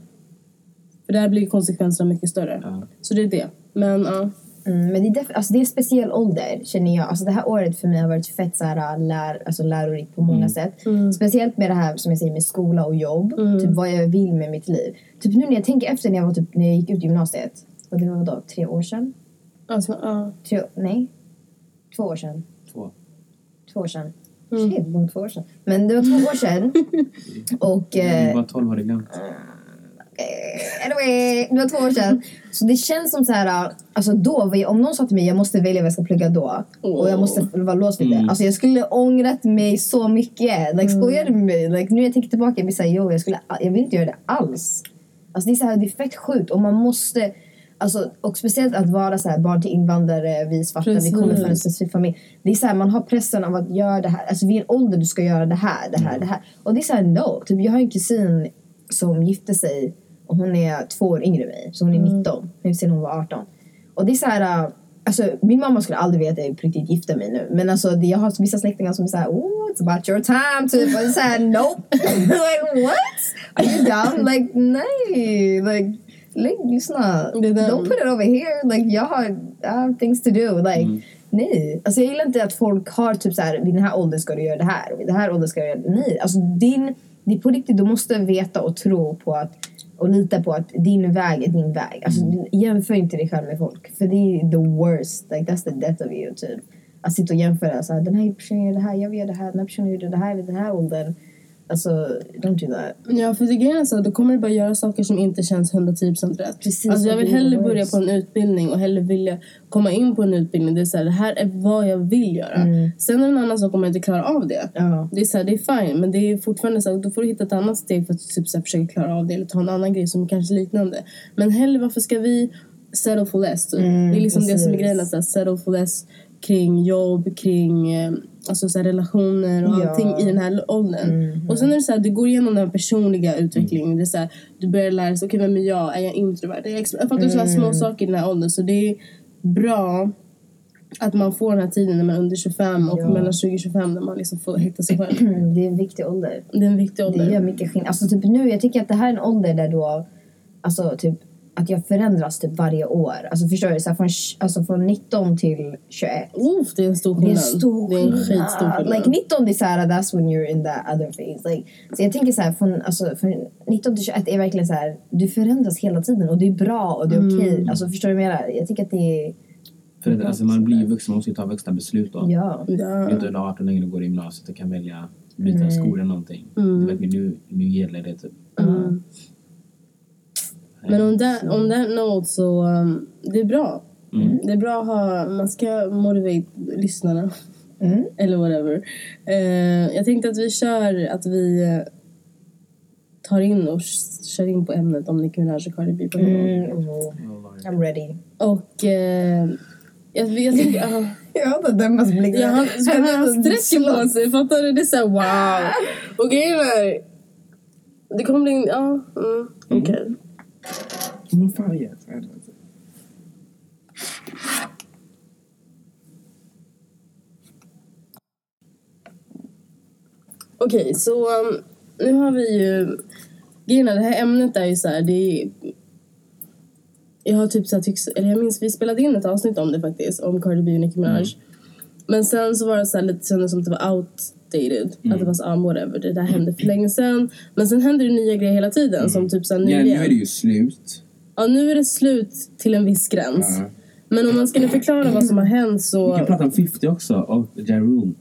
För där blir konsekvenserna mycket större. Ja. Så det är det. Men ja. Mm, men det är, def- alltså det är en speciell ålder känner jag. Alltså det här året för mig har varit fett så här, lär, alltså lärorikt på många sätt. Speciellt med det här som jag säger med skola och jobb. Typ vad jag vill med mitt liv. Typ nu när jag tänker efter när jag, var typ, när jag gick ut gymnasiet. Och det var vadå, tre år sedan? Alltså, ja. Tre, nej, två år sedan. Två. Två år sedan. Shit, det var två år sedan. Men det var två år sedan. och... Du Eh, var 12 har du glömt. Eh, Anyway, det var två år sedan. Så det känns som så här, alltså då, om någon sa till mig jag måste välja vad jag ska plugga då och jag måste vara låst vid det. Mm. Alltså jag skulle ångrat mig så mycket. Like, skojar du med mig? Like, nu jag tänker tillbaka, jag blir såhär, jo jag, skulle, jag vill inte göra det alls. Alltså det är, så här, det är fett sjukt och man måste Alltså, och speciellt att vara så här, barn till invandrare, vi svarta, vi kommer från en Precis. specifik familj. Det är så här, man har pressen av att göra det här. Alltså vid en ålder du ska göra det här, det här, det här. Och det är så här, no. Typ, jag har en kusin som gifte sig och hon är två år yngre än mig. Så hon är 19. Jag vill säga hon var 18. Och det är så här, äh, alltså min mamma skulle aldrig veta att jag på riktigt gifte mig nu. Men alltså det, jag har vissa släktingar som är såhär, oh it's about your time typ. Och det är såhär, nope. like what? Are you down? Like nej. Like, like lyssna. Don't put it over here. Like jag har, I have things to do. Like nej. Alltså jag gillar inte att folk har typ såhär, vid den här åldern ska du göra det här. Och vid den här åldern ska du göra det. Nej. Alltså din, det är på riktigt, du måste veta och tro på att och lita på att din väg är din väg. Alltså, Jämför inte dig själv med folk. För det är the worst. Like, that's the death of you. Typ. Att sitta och jämföra. Så här, den här personen gör det här, jag vill göra det här. Den här personen gjorde det här vid den här åldern. Alltså, don't do that. Ja, för det grejen är så, då kommer du bara göra saker som inte känns 110% rätt. Precis, alltså jag vill hellre börja på en utbildning och hellre vilja komma in på en utbildning. Det är så här, det här är vad jag vill göra. Sen är det en annan sak om jag inte klarar av det. Ja. Det är så här, det är fine, men det är fortfarande så här, då får du hitta ett annat steg för att typ så här, försöka klara av det eller ta en annan grej som kanske är liknande. Men hellre varför ska vi settle for less? Typ? det är liksom det som är precis. grejen, att settle for less kring jobb, kring eh, alltså, så relationer och Ja. allting i den här åldern. Och sen är det så här, du går igenom den personliga utvecklingen. Det är så här, du börjar lära dig, okej vem är jag? Är jag introvert? Är jag extrovert? Fattar du? Sådana små saker i den här åldern. Så det är bra att man får den här tiden när man är under 25 och Ja. mellan 20 och 25 när man liksom får hitta sig själv. Det är en viktig ålder. Det är en viktig Det ålder. gör mycket skillnad. Alltså typ nu, jag tycker att det här är en ålder där då, alltså typ att jag förändras typ varje år. Alltså förstår du? Så här, från, alltså från 19 till 21. Uff, det är en stor Det är skillnad. en stor Det är en skillnad. skitstor skillnad. Like 19 det är såhär, that's when you're in that other phase. Like, så jag tänker såhär, från, alltså, från 19 till 21 är verkligen så här, du förändras hela tiden och det är bra och det är okej. Mm. Alltså förstår du vad jag menar? Jag tycker att det är, För att, alltså, man blir ju vuxen, man måste ju ta vuxna beslut då. ja. Du är ja. inte 18 längre och går i gymnasiet och kan välja byta Nej. skola eller någonting. Mm. Du vet, nu, nu gäller det typ. Mm. Men om that, on that note så, um, det är bra. Mm. Det är bra att ha, man ska motivate lyssnarna. Mm. Eller whatever. Eh, jag tänkte att vi kör, att vi eh, tar in och kör in på ämnet om Nicki Minaj och Cardi B på mm. Mm. I'm ready. Och eh, jag, jag tänker, uh, Jag hatar Demmas blick. ja, han, han sträcker på sig, fattar du? Det är såhär wow. Och grejen är, det kommer bli, ja, mm, okej. Men fan, yes. Okej, så um, nu har vi ju... Grejen är, det här ämnet är ju så här, det är... Jag har typ så här tycks, eller jag minns vi spelade in ett avsnitt om det faktiskt, om Cardi B och Nicki Minaj. Men sen så var det så här lite kändes som att det var outdated. Att det var så, ah, whatever, det där hände för länge sedan. Men sen händer det nya grejer hela tiden som typ så här Ja, nu är det ju slut. Ja, nu är det slut till en viss gräns. Ja. Men om man skulle förklara vad som har hänt Vi så... kan prata om 50 också och Ja Rule.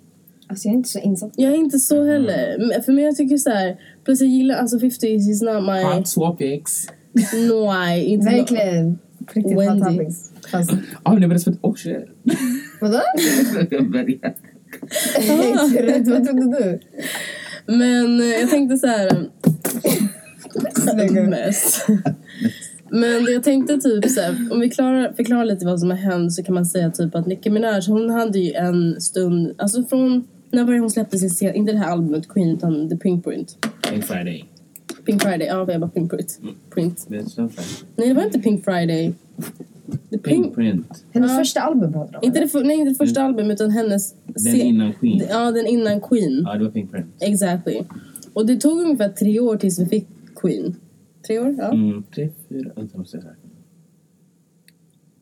Alltså jag är inte så insatt. Jag är inte så heller. Men För mig jag tycker så här, plus jag gillar, alltså 50 is not my... Hot swap X. Nej, inte Verkligen. På riktigt Wendy. hot topics. Fast, Ah, det var det. Oh shit. vadå? Rätt, Vad trodde du? Men eh, jag tänkte så här... Mest. Men jag tänkte typ så här, om vi klarar, förklarar lite vad som har hänt så kan man säga typ att Nicki Minaj hon hade ju en stund, alltså från när var det hon släppte sin sen, inte det här albumet Queen utan The Pink Print. Pink Friday. Pink Friday, ja jag bara Pink Print. Print. Det är så här. Nej det var inte Pink Friday. The Pink Print. Hennes Ja. första album du om? inte det, för- nej inte det första albumet utan hennes... Den se- innan Queen. Ja den innan Queen. Ja, det var Pink Print. Exactly. Och det tog ungefär tre år tills vi fick Queen. Tre år? Ja. Mm, tre, fyra... Vänta, måste jag.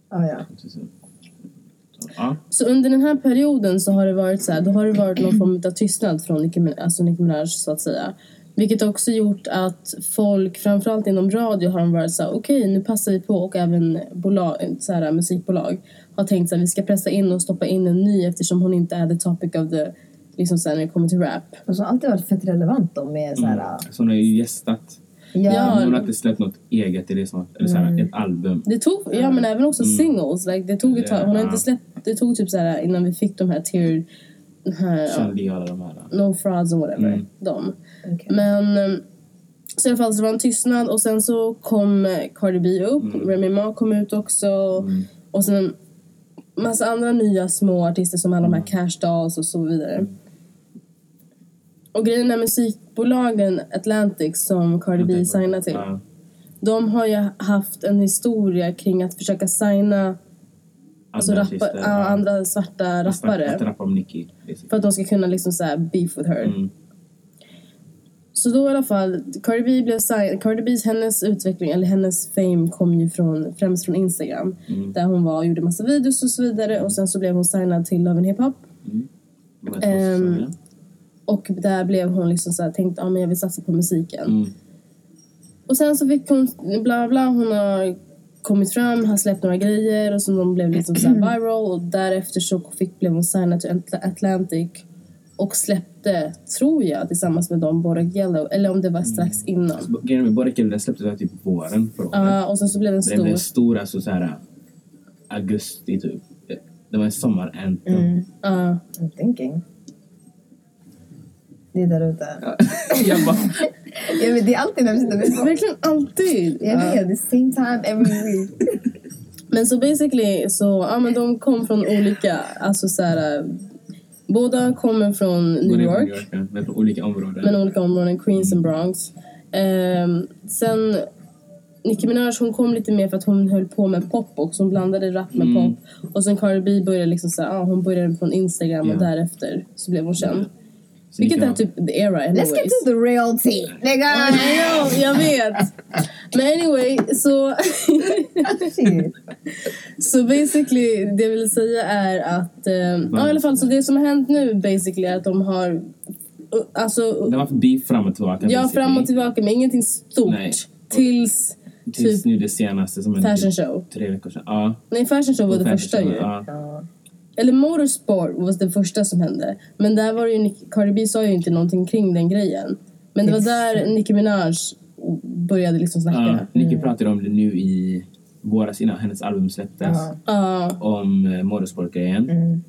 Ah, ja. Så under den här perioden så har det varit så här, då har det varit någon form av tystnad från Nicki, alltså Nicki Minaj så att säga. Vilket också gjort att folk, framförallt inom radio, har de varit så okej nu passar vi på och även bolag, så här, musikbolag har tänkt så här, vi ska pressa in och stoppa in en ny eftersom hon inte är the topic of the liksom så här, när det kommer till rap. Och så har alltid varit fett relevant då med så här... Mm. Så hon har ju gästat. Ja. Hon har inte släppt något eget i det snart. Eller så här, ett album. Det tog, ja men även också singles. Like, det tog ett tag. Hon har inte släppt, det tog typ så här innan vi fick de här tiered, den här, ja, Chanli och alla de här. no frauds and whatever. Mm. De. Okej. Men eh, så i alla fall så var en tystnad och sen så kom eh, Cardi B upp, Remy Ma kom ut också och sen en massa andra nya små artister som alla de här Cash Dolls och så vidare. Och grejen är musikbolagen Atlantic som Cardi B signar till. Ja. De har ju haft en historia kring att försöka signa alltså Andra rappa, artister, ja, andra svarta Att rappare. rappa om Nicki. basically. För att de ska kunna liksom så här beef with her. Mm. Så då i alla fall, Cardi B blev signed. Cardi B's, hennes utveckling, eller hennes fame kom ju från, främst från Instagram. Mm. Där hon var och gjorde massa videos och så vidare. Och sen så blev hon signad till Love and Hip Hop. Ehm, säsongerna. Och där blev hon liksom så här, tänkt att ah, men jag vill satsa på musiken. Mm. Och sen så fick hon, bla bla, hon har kommit fram, har släppt några grejer och så de blev liksom så här viral. Och därefter så fick, blev hon signad till Atl- Atlantic. Och släppte, tror jag, tillsammans med dem Borak Yellow. Eller om det var strax innan. Grejen med Borek den släpptes typ våren förra året. Ja, och sen så blev den Den blev stor. stor alltså så här augusti typ. Det var en sommar-anthem. Ja. I'm thinking. Det är där ute. Jag bara, Ja, men det är alltid när vi sitter med Verkligen alltid. Jag vet, the same time every week. Men så basically så, ja men de kom från olika, alltså så här. Båda kommer från New York. New York, ja, men från olika områden. men olika områden, Queens and Bronx. Ehm, sen Nicki Minaj hon kom lite mer för att hon höll på med pop också. Hon blandade rap med Mm. pop. Och sen Cardi B började liksom så här, ah, hon började från Instagram och Ja. därefter så blev hon känd. Så Vilket är typ the era anyways. Let's get to the real tea. Nigga! Know, jag vet. Men anyway, så... Så basically, det jag vill säga är att... Eh, ja, i alla fall, så det som har hänt nu basically är att de har... Alltså, Det var förbi fram och tillbaka. ja, basically. fram och tillbaka, men ingenting stort. Nej. Tills... Tills typ nu det senaste som hände fashion typ show. tre veckor sedan. Ja. Nej, fashion show var det första ju. Ja. Eller motorsport var det första som hände. Men där var det ju... Nick- Cardi B sa ju inte någonting kring den grejen. Men det var där Nicki Minaj började liksom Ja. snacka. Nicki pratade om det nu i våras innan hennes album släpptes. Ja. Ja. Om uh, motorsportgrejen. Mm.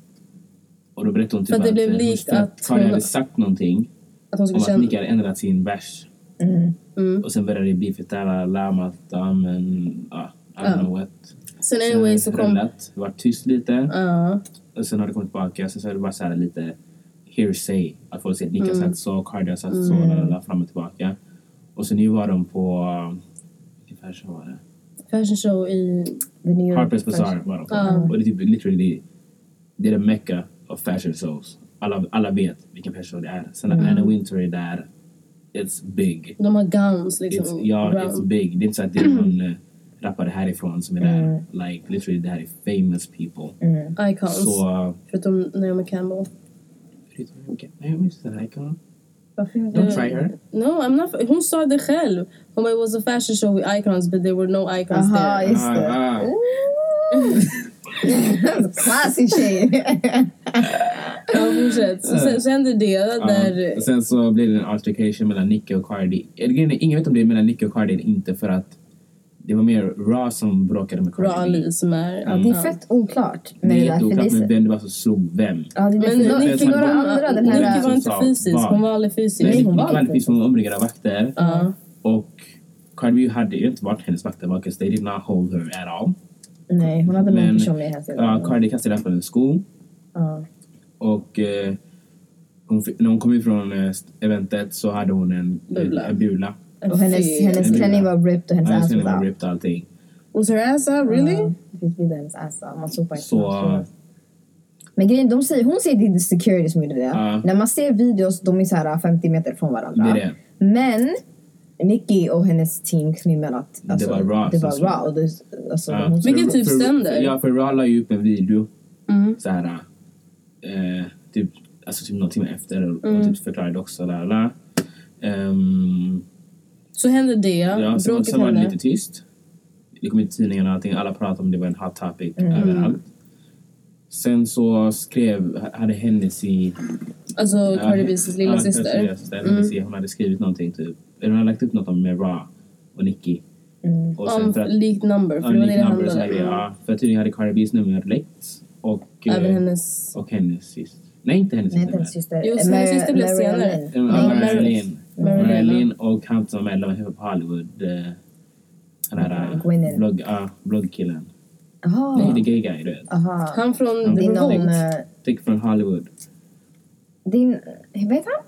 Och då berättade hon typ För att det att, blev eh, hon- likt för att Cardi hon- hade sagt någonting att hon skulle om att känna... Nicki hade ändrat sin vers. Mm. Mm. Och sen började det beefet där, la, la, Malta, men ja, I don't Ja. know what. Sen anyway så kom... rullat, det var tyst lite. Ja. Och sen har det kommit tillbaka. Sen så är det bara så här lite hearsay. Att folk säger att Nick har Mm. sagt så, Cardi har sagt så, la, la, la, fram och tillbaka. Och så nu var de på... Vilken fashion var det? Fashion show i... The New York Harper's Bazaar var de på. Ja. Och det är typ literally, det är the mecca of fashion shows. Alla, alla vet vilken fashion show det är. Sen när Anna Wintour är där, it's big. De har gowns liksom. It's, ja, brown. it's big. Det är inte så att det är någon uh, rappare härifrån som är där. Like, literally, det här är famous people. Icons. Så... Förutom Naomi Campbell. Jag visste det. Icon. Don't try her. No, I'm not... Hon sa det själv. Hon bara, it was a fashion show with icons but there were no icons Aha, there. just det. Ah, ah. Classy tjej. Ja, fortsätt. Så, sen, så hände det där... Sen så blev det en altercation mellan Nicki och Cardi. Ingen vet om det är mellan Nicki och Cardi eller inte för att det var mer Raw som bråkade med Cardi. Raleigh som är... Ja, det är fett oklart Det med är det jätteoklart är, vem det var som slog vem. ja, det är Men för, Nicki för några hon- andra, den Nicki här... var inte fysisk. Hon var aldrig fysisk. Nej, hon var var inte. inte som omringad av vakter. Ja. Och Cardi B hade ju inte varit hennes vakter because they did not hold her at all. Nej, hon hade någon Men- personlig hänsyn. Ja, Cardi kastade henne på en sko. Och eh, hon, när hon kom ut från eh, eventet så hade hon en Bula. En bula. Och hennes, hennes En klänning var ripped och hennes Ja, ass var out. ripped och allting. Was her ass out? Really? Ja, det finns bilder på hennes ass out. Man såg på hennes Så-. Men grejen, de säger, hon säger att det är security som gjorde det. Ja. När man ser videos, de är så här 50 meter från varandra. Det det. Men Nicki och hennes team claimar att alltså, var Raw det var slog. raw. Och det, alltså, Vilken För- typ för- Ja, för Raw la ju upp en video. Mm. Så här, eh, typ, alltså typ någon timme efter och, Mm. och typ förklarade också. Där, där. Ehm, Så hände det. ja, sen, sen var det lite tyst. Det kom ut i tidningarna och allting. Alla pratade om det var en hot topic Mm. överallt. Sen så skrev, hade Hennessy... Alltså Cardi B's lilla ja, syster. Mm. Lilla syster Hennessy, hon hade skrivit någonting typ. Eller hon hade lagt upp något om med Ra och Nicki. Och Om för att- likt number, för det var det det handlade om. ja. För tydligen hade Cardi B's nummer läckt. Och, Även eh, hennes... och hennes syster. Nej, inte hennes Nej, syster. hennes syster. Jo, hennes syster blev Marilyn. senare. Marilyn. Marilyn. Marilyn och han som är med på Hollywood. eh, Den eh, Gwyneth. blogg, ja, bloggkillen. Jaha. Nej, the gay guy, du vet. Aha. Han från Det The. Revolt. eh, Dick från Hollywood. Din... Vet han?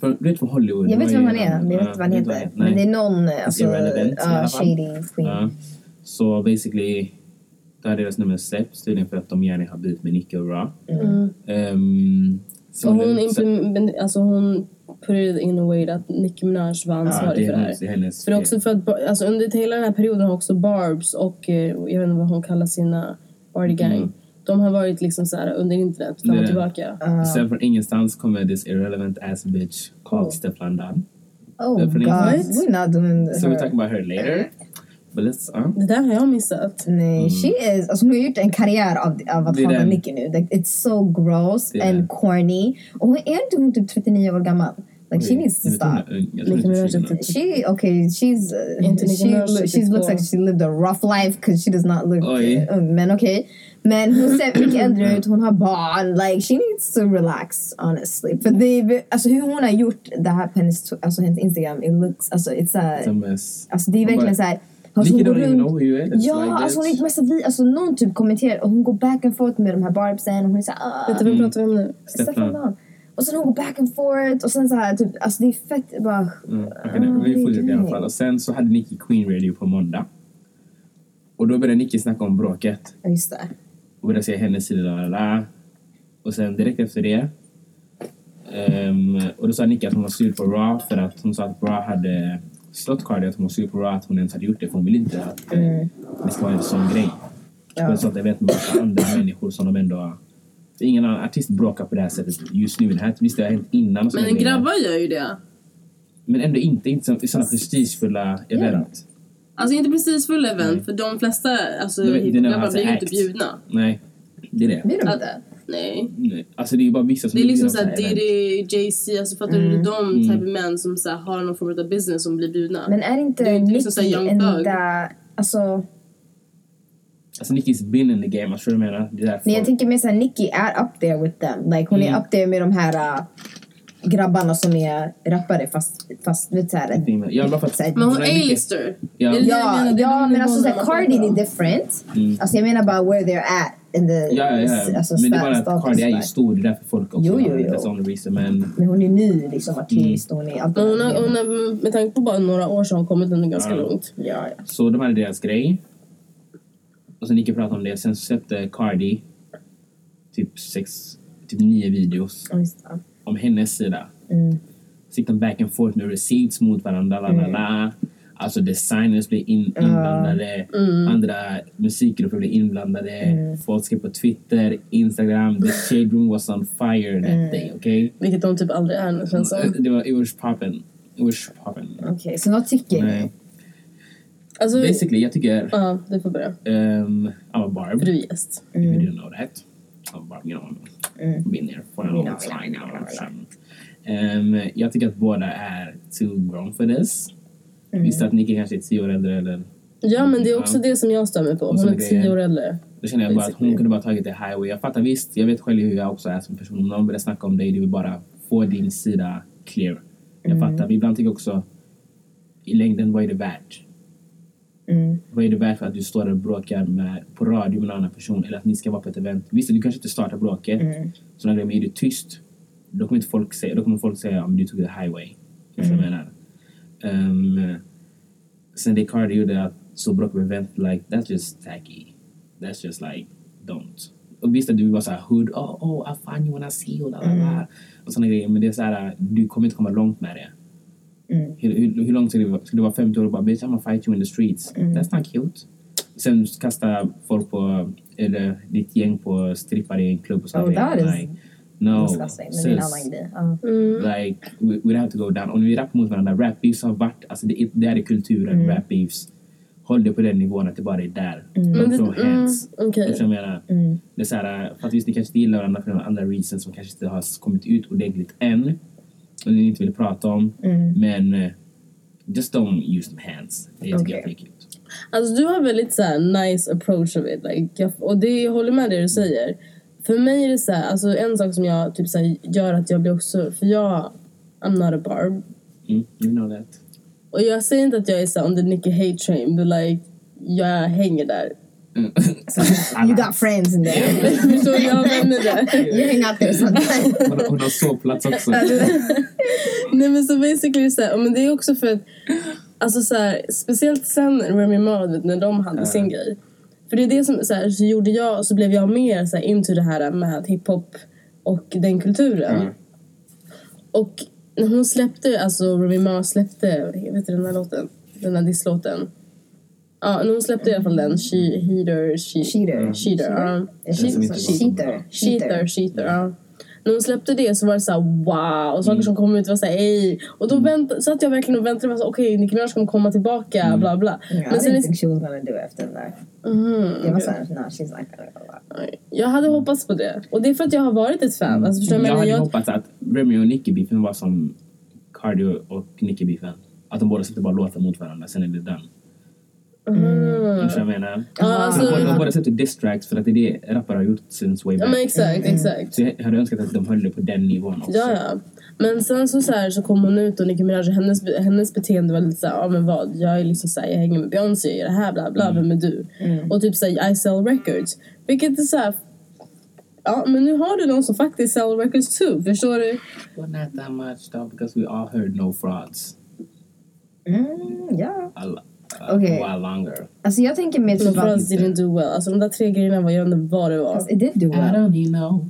Från, du vet från Hollywood. Jag vet var vem han är, men jag vet inte vad han heter. Men det är någon eh, alltså, fall. shady queen. Ja. Så basically, då hade deras nummer släppts tydligen för att de gärna har bytt med Nicki och Ra. Mm. Um, Och hon, implement, alltså hon put it in a way att Nicki Minaj var ansvarig för det här. det är hennes För det är också för att alltså under hela den här perioden har också Barbs och eh, jag vet inte vad hon kallar sina party gang. Mm. De har varit liksom så här under internet fram och tillbaka. Sen från ingenstans kommer this irrelevant ass bitch called Stefan Dunn. Oh god, we're not doing So we'll her. talk about her later. But let's... Uh, Det där har jag missat. Nej, she is... Alltså hon har gjort en karriär av, av att den. Nicki nu. Like, it's so gross and corny. Och hon är inte hon typ 39 år gammal? Like she needs to stop. tror Nicki Minaj typ- She okay. She's uh, she Minaj, she 32. looks like she lived a rough life because she does not look Oj. ung. Men okej. Men hon ser mycket äldre ut. Hon har barn. Like she needs to relax honestly. För det, alltså hur hon har gjort det här på hennes, alltså hennes Instagram. It looks alltså it's a, Som är- alltså det är verkligen så här. Alltså Nicki hon don't even runt- know who you is. Ja, like alltså hon är massa vi, alltså någon typ kommenterar och hon går back and forth med de här barbsen och hon är såhär ah, Vet du vem pratar vi om nu? Stefan. Dahl. Och sen hon går back and forth och sen så här typ, alltså det är fett bara... Mm, okej, nej, vi fortsätter i alla fall. Och sen så hade Nicki Queen Radio på måndag. Och då började Nicki snacka om bråket. Ja just det. Och började säga hennes sida, la, la, la. Och sen direkt efter det. ehm, och då sa Nicki att hon var sur på Raw för att hon sa att Raw hade slått Cardi att hon Raw att hon ens hade gjort det för hon vill inte att eh, det ska vara en sån grej. Ja. Så att jag vet med massa andra människor som de ändå... Ingen annan artist bråkar på det här sättet just nu. Det här, visst, det har hänt innan. och Men grabbar gör ju det. Men ändå inte, inte i sådana prestigefulla event. Alltså inte precis full event, för de flesta alltså, hiphop-grabbar to blir ju inte bjudna. Nej, det är det. Blir de inte? Nej. Nej, Alltså det är bara vissa som Det är liksom såhär. Diddy, Jay-Z, alltså fattar du? De typ av män som så här, har någon form av business som blir bjudna. Men är inte Det är inte liksom Nicki Thug. enda... Alltså, Alltså Nicki's been in the game, jag tror du menar. Det är därför. nej jag tänker mer såhär Nicki är up there with them. Like hon Mm. är up there med de här uh, grabbarna som är rappare fast, fast vet såhär... Ja, bara för att... så här- Men hon är A-lister. Ja. Ja, ja men alltså såhär Cardi är different. Mm. Alltså jag menar bara where they're at the... Ja, ja, ja. Alltså, men det är bara att Cardi är ju stor, det är därför folk också Jo, jo, jo. That's only reason. Men Men hon är ny liksom artist och hon är allt hon har, hon har, med tanke på bara några år så har hon kommit ändå ganska Ja. långt. Ja, ja. så de hade deras grej. Och sen Nicki pratade om det. Sen släppte Cardi typ sex, typ nio videos Ja, om hennes sida. Mm. Så gick de back and forth med receipts mot varandra. La, la, la. Alltså designers blev in, inblandade. Andra musikgrupper blev inblandade. Folk skrev på Twitter, Instagram. The shade room was on fire that day. Okay? Vilket de typ aldrig är nu känns som. Det var, it was poppin. It was poppin. Okej, så vad tycker ni? Alltså, Basically, jag tycker... ja, du får börja. Um, I'm a barb. För du är gäst. If you didn't know that. I'm a barb, you know. Been there for a long time. Um, jag tycker att båda är too grown for this. Visst att Nicki kanske är tio år äldre eller... Ja, men det är också det som jag stör mig på. Så Hon är tio år äldre. Då känner jag bara att hon kunde bara tagit det highway. Jag fattar visst, jag vet själv hur jag också är som person. Om någon börjar snacka om dig, du vill bara få din sida clear. Jag fattar, men ibland tycker jag också i längden, vad är det värt? Mm. Vad är det värt för att du står och bråkar med, på radio med en annan person eller att ni ska vara på ett event? Visst, du kanske inte startar bråket, Mm. sådana grejer, men är du tyst, då kommer, inte folk säga, då kommer folk säga men du tog the highway. Jag menar? Um, det Cardi gjorde, att så bråka på event, like, that's just tacky. That's just like, don't. Och visst att du var såhär hood, oh, oh, I find you when I see you, la, la, la. Och sådana grejer, men det är såhär, du kommer inte komma långt med det. Mm. Hur, hur, hur långt ska det vara? Ska det vara 50 år och bara bitch I'm gonna fight you in the streets? That's not cute. Sen kasta folk på, eller ditt gäng på strippare i en klubb och så. Oh, like, no. Disgusting. Men det är en sis. annan grej. Ja. Like, we, we have to go down. Om vi rappar mot varandra, rap beefs har varit, alltså det, är- det är i kulturen, Mm. rap beefs håll det på den nivån att det bara är där. Mm. det- Från mm, hands. du vad jag menar? Det är så här, för att visst, ni kanske inte gillar varandra för några andra reasons som kanske inte har kommit ut ordentligt än. Och ni inte vill prata om. Men eh, just don't use them hands. Det tycker Okej. jag är äckligt. Alltså du har väldigt så här, nice approach of it. Like, jag, och det, jag håller med det du säger. För mig är det så här, alltså en sak som jag typ så här, gör att jag blir också, för jag, I'm not a barb. Mm, you know that. Och jag säger inte att jag är så on the Nicki hate train, but like, jag hänger där. Mm. You got friends in there. Förstår du? Jag har vänner där. You hang out there sometimes. Hon har, sovplats också. Nej men så basically så här, men det är också för att, alltså så här, speciellt sen Remy Ma, när de hade sin grej. För det är det som så, här, så gjorde jag, så blev jag mer så här, into det här med hiphop och den kulturen. Mm. Och när hon släppte, alltså Remy Ma släppte, vet du den här låten? Den här disslåten. Ja, när hon släppte i alla fall den, She, Heater, she, Cheater. Cheater, ja. Cheater. Cheater, cheater, ja. När hon släppte det så var det så här wow och saker som kom ut var så här ej. Och då vänt, satt jag verkligen och väntade och var så okej Nicki Minaj kommer komma tillbaka bla bla. I Men sen didn't think she was gonna do it efter Mhm, Jag var såhär, no she's not gonna go out. jag hade hoppats på det. Och det är för att jag har varit ett fan. Alltså, förstår Jag jag hade? Jag, hoppats att Remy och Nicki-beefen var som Cardio och Nicki-beefen. Att de båda släppte bara låtar mot varandra, sen är det done. Du vad jag menar? Ja, alltså- de, båda- de diss tracks för att det är det rappare har gjort since way ja back. men exakt, exakt. Så jag hade önskat att de höll det på den nivån också. Ja, ja. Men sen så, så, här, så kom hon ut och Nicki Minaj, hennes, hennes beteende var lite såhär, ja men vad, jag är liksom såhär, jag hänger med Beyoncé, jag gör det här, bla bla, vem är du? Och typ såhär, I sell records. Vilket är såhär, ja men nu har du någon som faktiskt sell records too, förstår du? But not that much though because we all heard no frauds Mm, a, Okej. a while longer. Alltså jag tänker mer typ att... oss didn't do well. Alltså de där tre grejerna var, jag vet inte vad det var. It did do I well. don't need no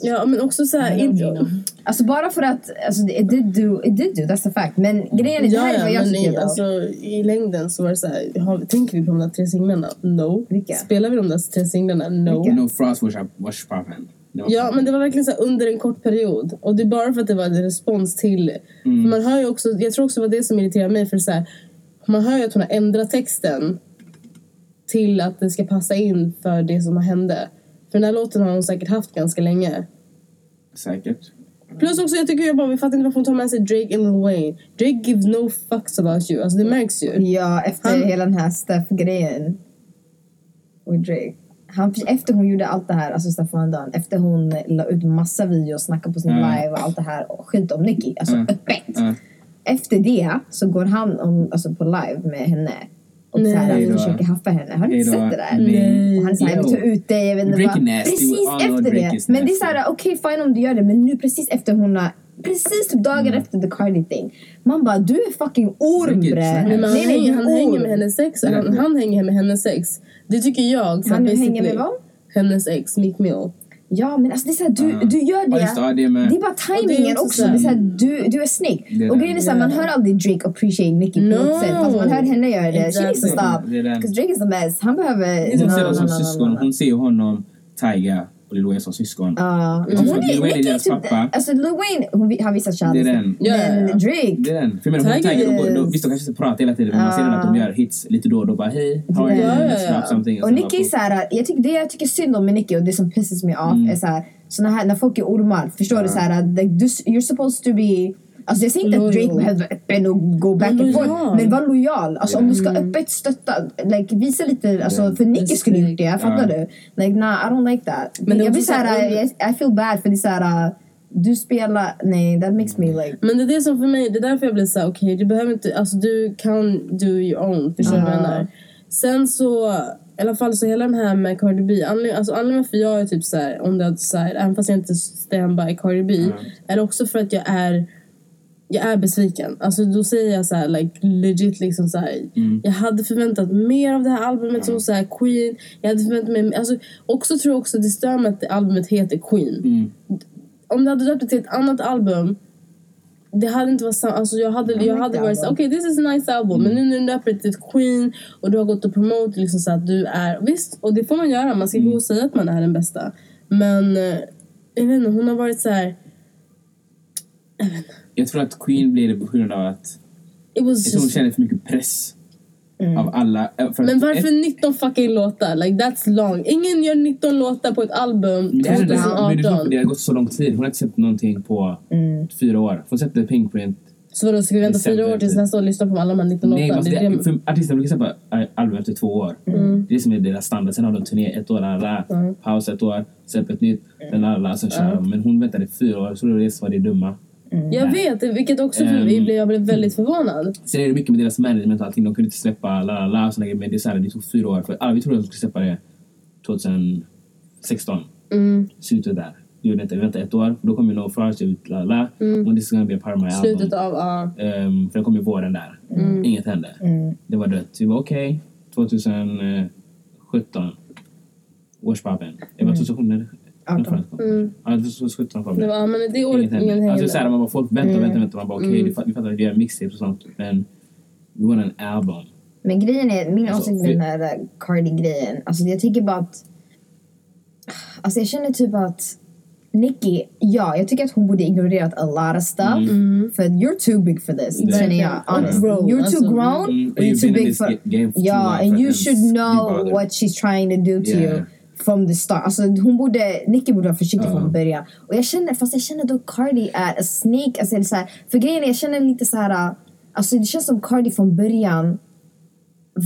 Ja men också don't need inte... Alltså bara för att, alltså it did do, it did do, that's a fact. Men grejen är, det Ja, här är ja, vad jag men tycker i, alltså, i längden så var det såhär, har, tänker vi på de där tre singlarna? No. Vilka? Spelar vi de där tre singlarna? No. Vilka? No frauds was. Det var Ja, men det var verkligen så här under en kort period. Och det är bara för att det var en respons till... För man hör ju också, jag tror också det var det som irriterade mig. För så här, man hör ju att hon har ändrat texten till att det ska passa in för det som hände. För den här låten har hon säkert haft ganska länge. Säkert. Plus också, jag tycker jag bara, vi fattar inte varför hon tar med sig Drake Lil Wayne. Drake gives no fucks about you. Alltså det märks ju. Ja, efter Han- hela den här Steph-grejen. Och Drake. Han, efter hon gjorde allt det här, alltså Stefan Dunn, efter hon la ut massa videos, snackade på sin Mm. live och allt det här och skit om Nicki, alltså Mm. öppet. Mm. Efter det så går han om, alltså på live med henne och så här, Hej då. försöker haffa henne. Har Hej inte sett det där? Nej. Och han säger, vi tar ut dig, jag vet inte vad. Precis efter det. Men det är så här, okej fine om du gör det, men nu precis efter hon har Precis typ dagen Mm. efter the Cardi thing. Man bara, du är fucking orm bre. Nej, han, Nej, nej, du han hänger med hennes ex. Han, han hänger med hennes ex. Det tycker jag. så Han hänger med vad? Hennes ex, Meek Mill. Ja men alltså det är såhär, du, Ja. du gör det. ja, det. Det är bara är timingen också också. Det är såhär, du, du är snygg. Det är och grejen är såhär, man hör aldrig Drake appreciate Nicki på No. något sätt. Fast man hör henne göra det. She needs to Exactly. stop. Är. Because Drake is the best. Han behöver... Hon ser no, dem som no, no, syskon. no, no. Hon ser honom, Tyga och Lil Wayne som syskon. Och tror hon Lil är, Wayne är är deras typ... pappa. Alltså Lil Wayne, hon, vi- han visar Det är kärlek. den. Ja, Men. Drake... Det är den. För jag menar, hon Tiger visst de kanske inte pratar hela tiden men man ser att de gör hits lite då och då. Bara hej, how are you? Let's ja. rap something. Och Nicki är såhär, jag tycker, det jag tycker synd om med Nicki och det som pisses mig off Mm. är såhär, såna här, när folk är ormar, förstår du? Såhär, like, du, you're supposed to be Alltså jag säger inte att. Drake behöver vara öppen och gå back and forth, men var lojal. Alltså om du ska öppet stötta, like, visa lite, alltså, för Nicki skulle gjort det, fattar du? Like nah, I don't like that. Men jag blir såhär, I, feel bad för det är såhär, du spelar, nej that makes me like Men det är det som för mig, det är därför jag blir såhär, okej du behöver inte, alltså du kan do your own, förstår du vad jag Ja. menar? Sen så, i alla fall så hela den här med Cardi B, anledningen, alltså anledningen varför jag är typ såhär on the other side, även fast jag inte stand by Cardi B, är också för att jag är jag är besviken. Alltså då säger jag så här, like legit liksom så här. Jag hade förväntat mer av det här albumet som så här Queen. Jag hade förväntat mig, alltså också tror jag också det stör mig att det albumet heter Queen Mm. om du hade döpt det till ett annat album det hade inte varit samma, alltså jag hade, jag like hade varit så album. okej this is a nice album men nu när du döper det till ett Queen och du har gått och promote liksom så att du är, visst och det får man göra, man ska gå och säga att man är den bästa men eh, jag vet inte, hon har varit så här. Jag tror att Queen blir det på grund av att it was jag tror hon känner för mycket press. Av alla. eh, Men varför 19 fucking låtar? Like that's long. Ingen gör 19 låtar på ett album Men det, det, det, 2018. har gått så lång tid. Hon har inte släppt någonting på fyra år. Hon släppte Pinkprint. Så vadå, ska vi vänta fyra år tills nästa år och lyssna på alla de här 19 Nej, låtarna? alltså Det är det, det- för artister brukar släppa album efter två år. Det är som är deras standard. Sen har de turné ett år, alla, paus ett år, släpper ett nytt, sen alla, sen kör de. Men hon väntade fyra år, så det var det som var det dumma. Jag vet, vilket också för Ehm. mig blev, jag blev väldigt förvånad. Sen är det mycket med deras management och allting. De kunde inte släppa la la la grejer. Men det, är så här, det tog fyra år. För alla vi trodde att de skulle släppa det 2016. Mm. Slutet där. Det gjorde inte. Vi väntade ett år. Då kom ju No Frost ut, la la. Och this is gonna be a part of my album. Slutet av, ja. Ehm, för den kom ju våren där. Inget hände. Det var dött. Vi var okej. 2017. Årspappen. Det var 2017. 18. Mm. Ja, 2017 kom det var, men det året ingen Alltså, hängde. så här, man bara, folk väntar och väntar, väntar. Man bara okej, okay, vi fattar att vi gör mixtapes och sånt. Men we want an album. Men grejen är, min Alltså, åsikt med den här Cardi-grejen, alltså jag tycker bara att... Alltså jag känner typ att Nicki, ja, jag tycker att hon borde ignorerat a lot of stuff. För you're too big for this, Mm. känner jag. Honest. Grown, You're alltså. too grown Mm, you're too big for... long and you should know what she's trying to do to Yeah. you from the start. Alltså hon borde, Nicki borde vara försiktig Ja. från början. Och jag känner, fast jag känner då Cardi är a snake. Alltså är så här, för grejen är, jag känner lite så här... Alltså det känns som Cardi från början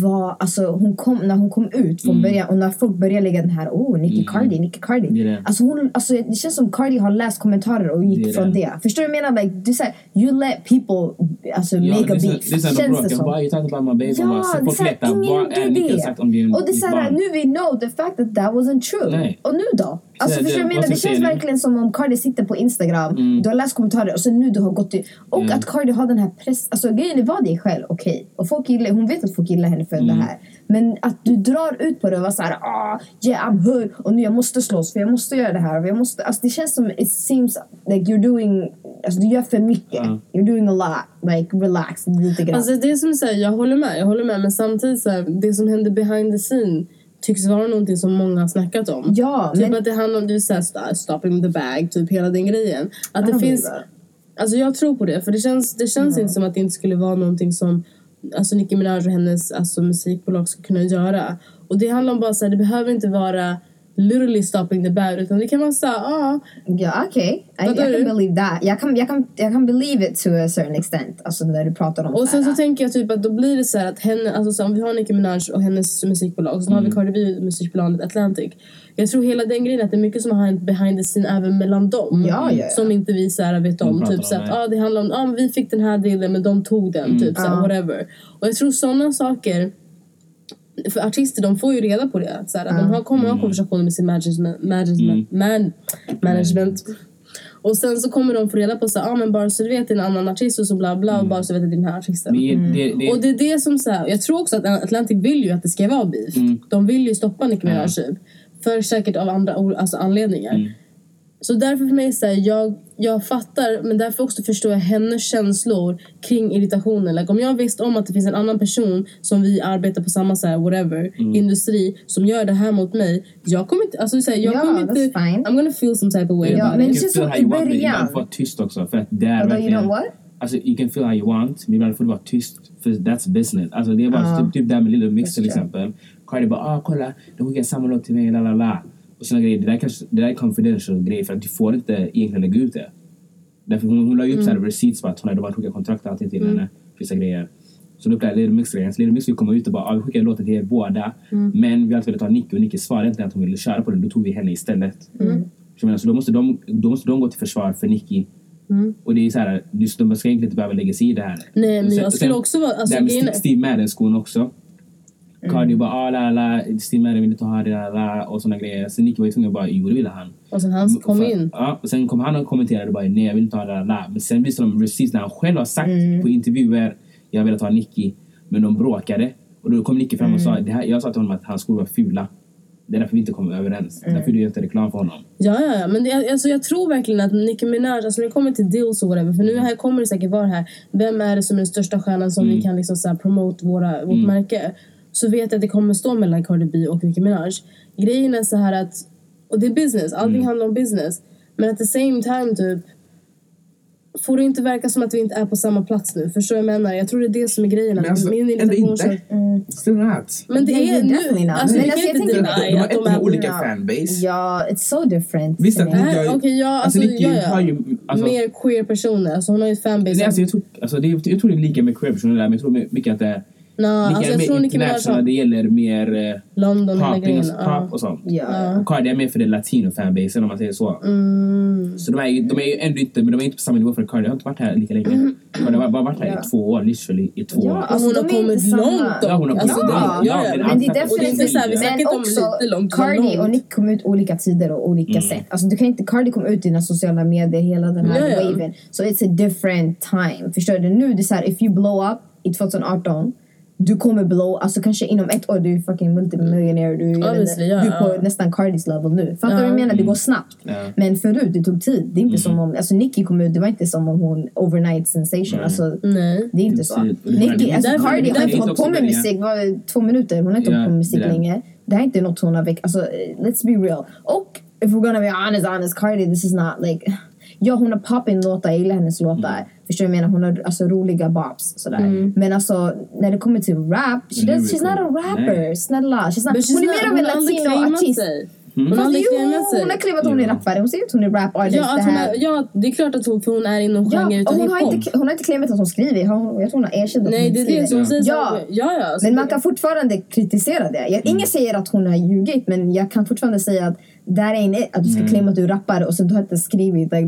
var, alltså hon kom, när hon kom ut från början och när folk började lägga den här, oh Nicki Cardi, Nicki Cardi. Det det. Alltså, hon, alltså det känns som Cardi har läst kommentarer och gick Det från det. det. Förstår du vad jag menar? Like, du säger, you let people alltså, Ja, make a beef. Det Känns det som. Bara, you talked about my baby. Ja, bara, det är ingen gjorde det. Och det är såhär, nu vi know the fact that that wasn't true. Nej. Och nu då? Alltså Så förstår du det- vad jag menar? Det känns nu? verkligen som om Cardi sitter på Instagram, Mm. du har läst kommentarer och så nu du har gått ut. Och Mm. att Cardi har den här press... Alltså grejen är, var dig själv, okej. Och folk gillar, hon vet att folk gillar henne för Mm. det här. Men att du drar ut på det och var såhär, ah, yeah I'm hood och nu jag måste slåss för jag måste göra det här. Och jag måste, alltså det känns som, it seems like you're doing, alltså du gör för mycket. Ja. You're doing a lot, like relax lite grann. Alltså det som säger, jag håller med, jag håller med. Men samtidigt så här, det som händer behind the scene tycks vara någonting som många har snackat om. ja, Typ men... att det handlar om, du säger st- stopping the bag, typ hela den grejen. Att det finns... Alltså jag tror på det, för det känns, det känns inte som att det inte skulle vara någonting som alltså Nicki Minaj och hennes alltså, musikbolag ska kunna göra. Och det handlar om bara så här, det behöver inte vara literally stopping the bag utan det kan vara så här, ah, Ja, okej. I, I Fattar can du? believe that. Jag kan, jag, kan, jag kan believe it to a certain extent. Alltså när du pratar om Och sen så här- tänker jag typ att då blir det så här att henne, alltså så om vi har Nicki Minaj och hennes musikbolag och sen Mm. har vi Cardi B musikbolaget Atlantic. Jag tror hela den grejen att det är mycket som har hänt behind the scene även mellan dem. Ja, ja, ja. Som inte vi så här vet om. Typ så att det. ah, det handlar om ah, vi fick den här dealen men de tog den. Typ så här, Ja. whatever. Och jag tror sådana saker för artister de får ju reda på det. Så här, att De har, kommer ha konversationer med sin management, management, man, management. Och sen så kommer de få reda på så här, ah, men bara så du vet det är en annan artist och så bla bla och bara så vet att det är den här artisten. Men det, det, Och det är det som så här, jag tror också att Atlantic vill ju att det ska vara beef. Mm. De vill ju stoppa Nicki Minaj typ. För säkert av andra alltså anledningar. Mm. Så därför för mig så här, jag, jag fattar men därför också förstår jag hennes känslor kring irritationen. Like, om jag visste om att det finns en annan person som vi arbetar på samma så här, whatever, Mm. industri som gör det här mot mig. Jag kommer inte, alltså så här, jag Ja, kommer inte, fine. I'm gonna feel some type of way Ja, about men it. det känns som i början. Ibland får vara tyst också. För att det är Although you know what? Alltså, you can feel how you want, men ibland får du vara tyst. För that's business. Alltså, det är bara typ, typ det här med Little Mix till exempel. Cardi bara ah kolla, de skickar samma låt till mig, la la la. Och såna grejer. Det där, kanske, det där är confidential grejer för att du får inte egentligen lägga ut det. Därför hon, hon la ju upp mm. receipts på att hon hade bara skickat kontrakt och allting till henne. Vissa grejer. Så då blev Little Mix-grejen. Så Little Mix skulle komma ut och bara ah, vi skickar låten till er båda. Men vi har alltid velat ha Nicky och Nicky svarade inte att hon ville köra på den. Då tog vi henne istället. Så, jag menar, så då, måste de, då måste de gå till försvar för Nicky. Och det är så här, de ska egentligen inte behöva lägga sig i det här. Nej, men sen- jag skulle sen- också vara... Alltså, det här med grejen Steve Madden-skon också. Cardi bara ah, la, la, Steve Madden vill inte ha det, la, la, och såna grejer. Sen Nicky var ju tvungen att bara, jo det ville han. och sen han kom in. Ja, och sen kom han och kommenterade och bara nej jag vill inte ha det, la, la. Men sen visade de receipts när han själv har sagt Mm. på intervjuer jag velat ha Nicky. Men de bråkade. Och då kom Nicky fram och Mm. sa, det här, jag sa till honom att hans skor var fula. Det är därför vi inte kom överens. Mm. Därför du gör inte reklam för honom. Ja, ja, ja. Men det, alltså, jag tror verkligen att Nicki Minaj, alltså när det kommer till deals och whatever, för nu här kommer det säkert vara här, vem är det som är den största stjärnan som vi kan liksom så här promote våra, vårt märke? Så vet jag att det kommer stå mellan Cardi B och Nicki Minaj. Grejen är så här att, och det är business, allting handlar om business. Men at the same time typ, får det inte verka som att vi inte är på samma plats nu. Förstår jag menar? Jag tror det är det som är grejen. Men alltså, min ändå irritation... inte. Still not. Men det är nu... Alltså, Men alltså, jag inte tänker- De har att de ett med olika Ja. fanbase. Ja, it's so different. Visst att me. Nicki har ju... okej, ja, alltså alltså, Nicki har ju... Alltså, Mer queer personer. Alltså hon har ju ett fanbase. nej, alltså, jag, tror, alltså, det, är- jag tror det är lika med queer-personer där, men jag tror mycket att det är Nå, Nicki alltså, är jag tror mer har det gäller mer eh, London pop, Ja. pop och sånt. Ja. Och Cardi är mer för det latino-fanbasen om man säger så. Mm. Så de är, ju, de är ju ändå inte, men de är inte på samma nivå för Cardi har inte varit här lika länge. Cardi har bara varit här Ja. i två år, literally i två Ja, år. alltså, hon har kommit långt dock. Ja, hon har Alltså, kommit det- långt. ja, Ja. Men det är är inte definitivt... så här, vi snackar inte om också lite långt, Cardi och Nick kom ut olika tider och olika sätt. Alltså du kan inte, Cardi kom ut i dina sociala medier, hela den här ja. waven. So it's a different time. Förstår du? Nu det är såhär, if you blow up i 2018 du kommer blow, alltså kanske inom ett år du är fucking multimillionaire, du, Obviously, du är på ja. nästan Cardis level nu. Fattar du Ja. vad jag menar? Det går snabbt. Ja. Men förut, det tog tid. Det är inte som om, alltså Nicki kom ut, det var inte som om hon overnight sensation. Nej. Alltså, Nej. det är inte så. Nicki, alltså Därför- Cardi har inte hållit på med musik, vad, två minuter, hon har inte Ja, hållit på med musik det är det. länge. Det här är inte något hon har väckt, alltså eh, let's be real. Och if we're gonna be honest, honest, Cardi this is not like Ja hon har poppin låtar, jag gillar hennes låtar. Mm. Förstår du vad jag menar? Hon har alltså roliga bops sådär. Men alltså när det kommer till rap, she does, she's not a rapper. Nej. Snälla. She's not, she's hon är mer av en latino-artist. Mm. Hon har jo, hon har claimat att hon är Ja. rappare. Hon säger att hon är rap-artist. Ja, att det här. är, ja, det är klart att hon, för hon är inom Ja, genren utav hon, har inte, hon har inte claimat att hon skriver. Hon, jag tror hon har erkänt att Nej, hon det är skriver. det hon säger. Ja. så- ja, ja. Men man kan fortfarande kritisera det. Jag, ingen säger att hon har ljugit men jag kan fortfarande säga att that ain't it. Att du ska claima att du är rappare och sen du har inte skrivit like,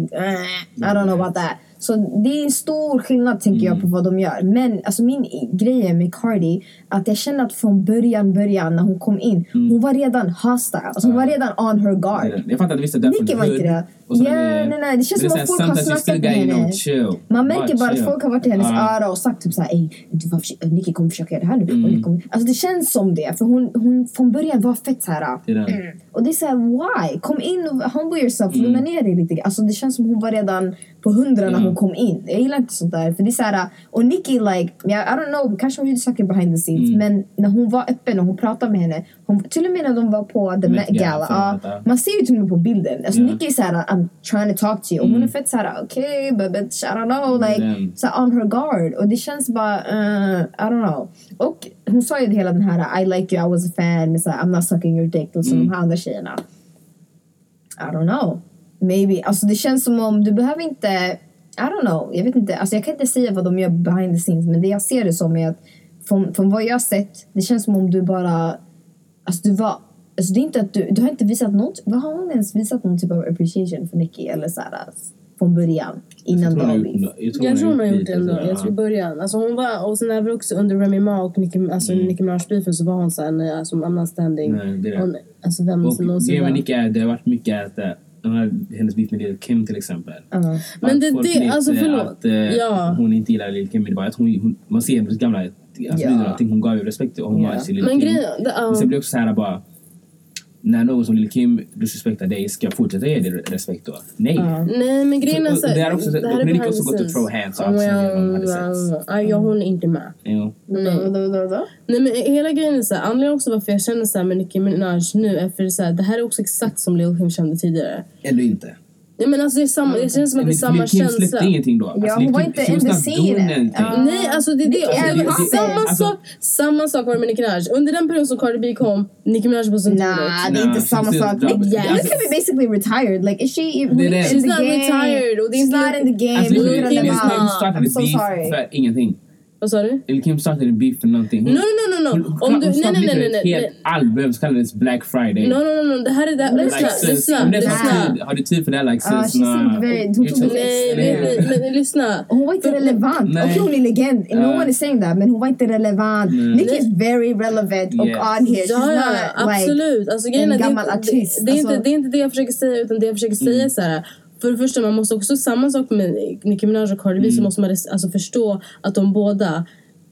I don't know about that. Så det är en stor skillnad tänker jag på vad de gör. Men alltså min grej med Cardi att jag känner att från början, början när hon kom in, hon var redan hostile. Alltså hon var redan on her guard. Jag fattar att vissa därför Nicki var inte det. Och så Ja, är nej, nej, det känns men som att folk har snackat med henne. chill. Man märker bara att folk har varit i hennes Ja. öra och sagt typ såhär Ey, du får försöka, Nicki kommer försöka göra det här nu. Mm. Kommer, alltså det känns som det. För hon, hon från början var fett såhär. Det är den. Och det är såhär why? Kom in och humble yourself, Mm. lugna ner dig lite. Alltså det känns som hon var redan på hundra när hon kom in. Jag gillar inte sånt där. För det är såhär, och Nicki like, yeah, I don't know, kanske hon gjorde saker behind the scenes. Mm. Men när hon var öppen och hon pratade med henne. Hon, till och med när de var på The Met Gala Gala. ja, man ser ju till och med på bilden. Alltså Ja. Nicki är såhär, I'm trying to talk to you. Och hon Mm. är fett såhär, okay but bitch I don't know. Like, Mm. så on her guard. Och det känns bara, uh, I don't know. Och hon sa ju hela den här I like you, I was a fan. Med så här, I'm not sucking your dick. Som Mm. de här andra tjejerna. I don't know. Maybe. Alltså det känns som om du behöver inte I don't know. Jag vet inte. Alltså jag kan inte säga vad de gör behind the scenes. Men det jag ser det som är att från, från vad jag har sett. Det känns som om du bara Alltså du var Alltså det är inte att du, du har inte visat något, vad har hon ens visat någon typ av appreciation för Nicki eller såhär från början innan Jag tror hon har gjort- Jag tror hon har gjort lite det ändå. Jag tror i ja. början. Alltså hon var, och sen även också under Remy Ma och Nicki, alltså Mm. Nicki Minaj-beefen så var hon såhär, nej alltså I'm standing. Nej, det är det. Hon, alltså vem som någonsin grejen med var. Nicki är det har varit mycket att eh, hon har hennes beef med Lil Kim till exempel. Ja. Men det- det- alltså, förlåt. Att eh, Ja. hon inte gillar Lil Kim. Det är bara att hon, hon, man ser hennes gamla alltså, Ja. allting. Hon gav ju respekt till och hon Ja. var till Lil Men Kim. grejen, det. Men sen blir det också så här bara när någon som Lil Kim disrespektar dig, ska jag fortsätta ge dig respekt då? Nej. Nej men grejen är så det är också- det då här är också gått och throw hands up sen. Ja, hon är inte med. Jo. Nej. Nej men hela grejen är så här, anledningen också varför jag känner så här med Nicki Minaj nu är för så här, det här är också exakt som Lil Kim kände tidigare. Ändå inte. Nej men alltså det är samma, jag känner som att det är samma Kim känsla. släppte ingenting då. Alltså, Ja, hon var Kim- inte she was in the not scene. doing anything. Ja. Nej, alltså det är det. Nicki Och är det var passiv. samma, Alltså- sak, samma sak var det med Nicki Minaj. Under den perioden som Cardi B kom, Nicki Minaj was into Nah, det är inte Nah, samma she's sak. Nick, Yes. Nicki is basically retired. Like, is she even Det det. in She's the not game? retired, och det är She's inte- not in the game. Alltså, Hon Kim Kim relevant. Kim startade beef sorry. för ingenting. Vad sa du? Lil Kim startade en beef för någonting. No, no, no, no, no. Hon, Om du, hon nej, startade nej, nej, ett nej, helt nej. album som kallades Black Friday. No, no, no, no. Det här är... Det, lyssna, Like, lyssna, lyssna. tid, har du tid för det här? Like, Ah, sis, she seemed nah. very- hon tog Nej, Nej. nej, nej, men lyssna. Hon var inte relevant. Nej. Okej, hon är legend. No one is saying that. Men hon var inte relevant. Nicki is very relevant och on here. She's Ja, not like... absolut. Alltså, grejen en gammal artist. Alltså- det är inte det jag försöker säga, utan det jag försöker säga är så här. För det första, man måste också, samma sak med Nicki Minaj och Cardi B, så måste man alltså, förstå att de båda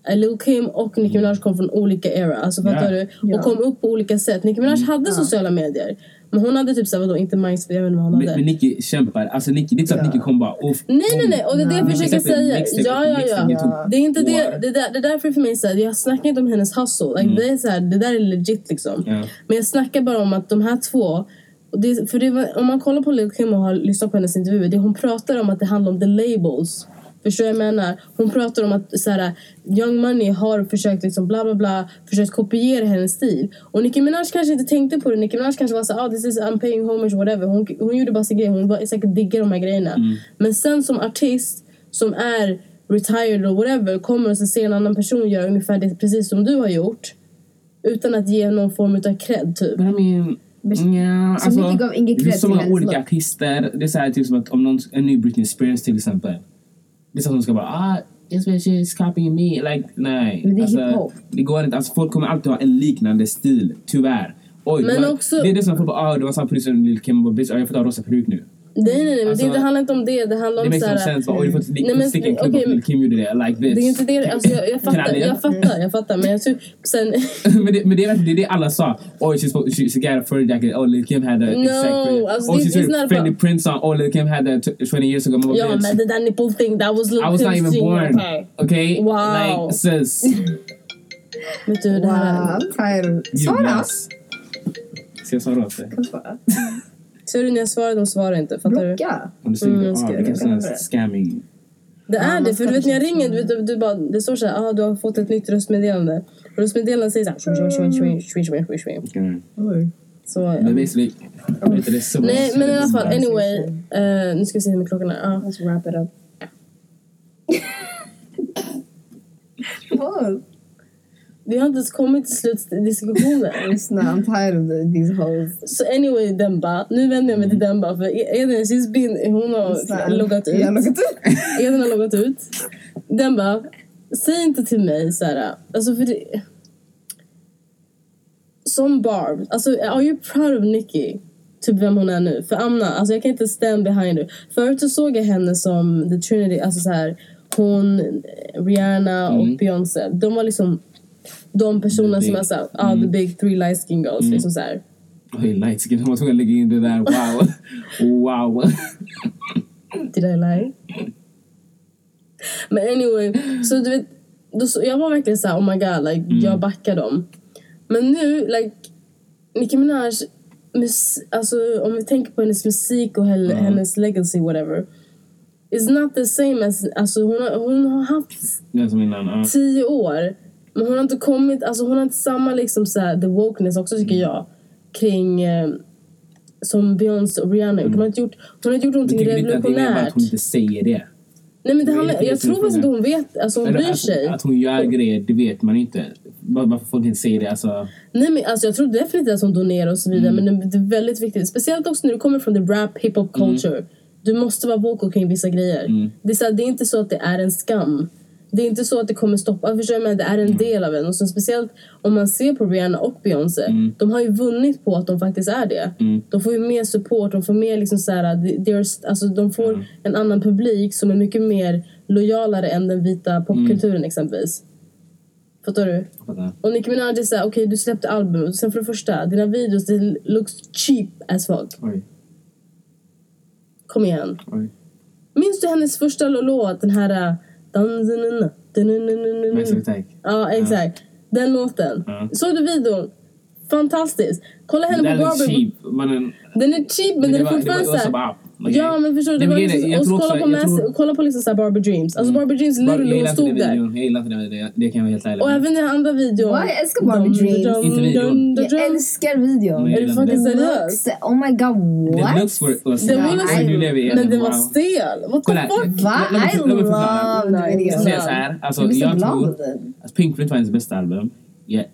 eh, Lil Kim och Nicki Minaj kom från olika era. Alltså fattar Ja. du? Ja. Och kom upp på olika sätt. Nicki Minaj hade sociala medier. Men hon hade typ såhär, vadå, inte MySpace, jag vet inte vad hon Men, hade. men Nicki kämpar. Alltså Nicki, det är inte så att Ja. Nicki kom bara... Oh, Nej, nej, nej. Och det är det jag försöker Mixtape- säga. Ja, ja, ja. tog Det är inte det. Det, där, det är därför för mig så här, jag snackar inte om hennes hustle. Like, det, är så här, det där är legit liksom. Ja. Men jag snackar bara om att de här två det, för det var, om man kollar på Lil Kim och har lyssnat på hennes intervjuer, det hon pratar om att det handlar om the labels. Förstår jag menar? Hon pratar om att så här, Young Money har försökt liksom bla bla bla, försökt kopiera hennes stil. Och Nicki Minaj kanske inte tänkte på det. Nicki Minaj kanske var så ah, this is I'm paying homage whatever. Hon, hon gjorde bara sin grej. Hon var säkert diggar de här grejerna. Men sen som artist som är retired or whatever kommer och så ser en annan person göra ungefär det precis som du har gjort. Utan att ge någon form av cred typ. Ja, Så alltså, mycket gav ingen det är så många olika look. artister. Det är så här, typ som att om någon, en ny Britney Spears till exempel. Det är så att de ska bara ah, this bitch is copying me. Like, nej. Men det är alltså, hiphop. Det går inte. Alltså, folk kommer alltid ha en liknande stil, tyvärr. Oj, Men var- också- Det är det som folk bara, ah, det var samma peruk som Lil Kim och bitch, jag får ta rosa peruk nu. Nej nej nej, Alltså, det, det handlar inte om det. Det handlar Det om makes no såhär... sense. Oj, du får Nej, inte men- sticka en klubb Lil Kim gjorde det. Like bitch. Det är inte det, alltså jag, jag fattar, jag fattar, jag fattar. Men jag tror, sen, men, det, men det är det, är det alla sa. Oh, she's, supposed- she, she got a fur jacket. Oh, Lil Kim had a No, exact print. alltså, oh, det- det wearing snarare Fendi prints on. Oh, Lil Kim had that t- 20 years ago. Ja men det där nipple thing, that was Lil I was not even born. okay. Okay? Wow. Like, sis. Vet du, det här Wow, är... I'm tired. Svara! Ska jag svara åt dig? Ser du när jag svarar, de svarar inte. Fattar du? Blocka. Om du säger Mm, ah, det är här scamming. Det är det, för du vet när jag ringer, du, du, du bara, det står såhär, ah, du har fått ett nytt röstmeddelande. Och röstmeddelandet säger såhär, swing, swing, swing, swing, swing, swing, swing. Mm. Så, Men ja. basically, är så Nej men i alla fall, anyway. eh, nu ska vi se hur mycket klockan är. Ja. Let's wrap it up. Vad? Vi har inte ens kommit till slutdiskussionen. Lyssna, I'm tired of the, these hoes. Så anyway Demba, nu vänder jag mig till Demba för Edin she's been, hon har loggat ut. Jag har loggat ut. Edin har loggat ut. Demba, säg inte till mig så här, alltså för det... Som Barb, alltså are you proud of Nicki? Typ vem hon är nu. För Amna, alltså jag kan inte stand behind her. Förut så såg jag henne som the Trinity, alltså så här hon, Rihanna och Beyoncé. De var liksom de personerna som är såhär, ah, the big three light skin girls. Liksom så här. Oj, light skin. Jag var tvungen att lägga in det där. Wow. wow. Did I lie? Men anyway, så du vet, då, så, jag var verkligen såhär oh my god, like, jag backar dem. Men nu, like, Nicki Minaj, mus, alltså om vi tänker på hennes musik och hel, hennes legacy whatever. Is not the same as, alltså hon har, hon har haft tio år. Men hon har inte kommit, alltså hon har inte samma liksom så här, the wokeness också tycker jag. Kring eh, som Beyoncé och Rihanna gjort. Hon har inte gjort, hon har inte gjort Jag någonting tycker inte att revolutionärt. hon inte säger det. Nej men det handlar, jag tror faktiskt inte hon vet, alltså hon Eller bryr att, sig. att hon gör grejer, det vet man inte. Varför folk inte säger det. Alltså, Nej men alltså jag tror definitivt att hon donerar och så vidare Mm. men det, är väldigt viktigt. Speciellt också när du kommer från the rap hiphop Mm. culture. Du måste vara vocal kring vissa grejer. Det, är så här, det är inte så att det är en skam. Det är inte så att det kommer stoppa, förstår du? Men det är Mm. en del av en. Och så speciellt om man ser på Rihanna och Beyoncé. Mm. De har ju vunnit på att de faktiskt är det. De får ju mer support, de får mer liksom så här, alltså de får Mm. en annan publik som är mycket mer lojalare än den vita popkulturen Mm. exempelvis. Fattar du? fattar. Och Nicki Minaj är såhär, okej du släppte albumet. Sen för det första, dina videos det looks cheap as fuck. Oj, Kom igen. oj. Minns du hennes första låt? Den här... Missile Attack. Ja, exakt. Den låten. Såg du videon? Fantastisk. Kolla henne på Barbie. Den är cheap, men den är fortfarande såhär okej. Ja men förstår du? Det var liksom, jag och så kolla på, jag Mass, tror- kolla på liksom såhär Barbie Dreams. Alltså Barbie Dreams literally hon stod där. Jag gillar inte den videon. Det kan jag vara helt ärlig Och med. även den andra videon. Jag älskar Barbie Dum, Dreams. dum, Inte videon. dum, dum, Jag älskar videon. Är du den- fucking seriös? Oh my god, The what? looks were, was Den var Nu lever jag Men i den var stel. What the fuck? Va? mig- I love the video. Jag så alltså, tror att Pink Floyd var hennes bästa album. Yeah,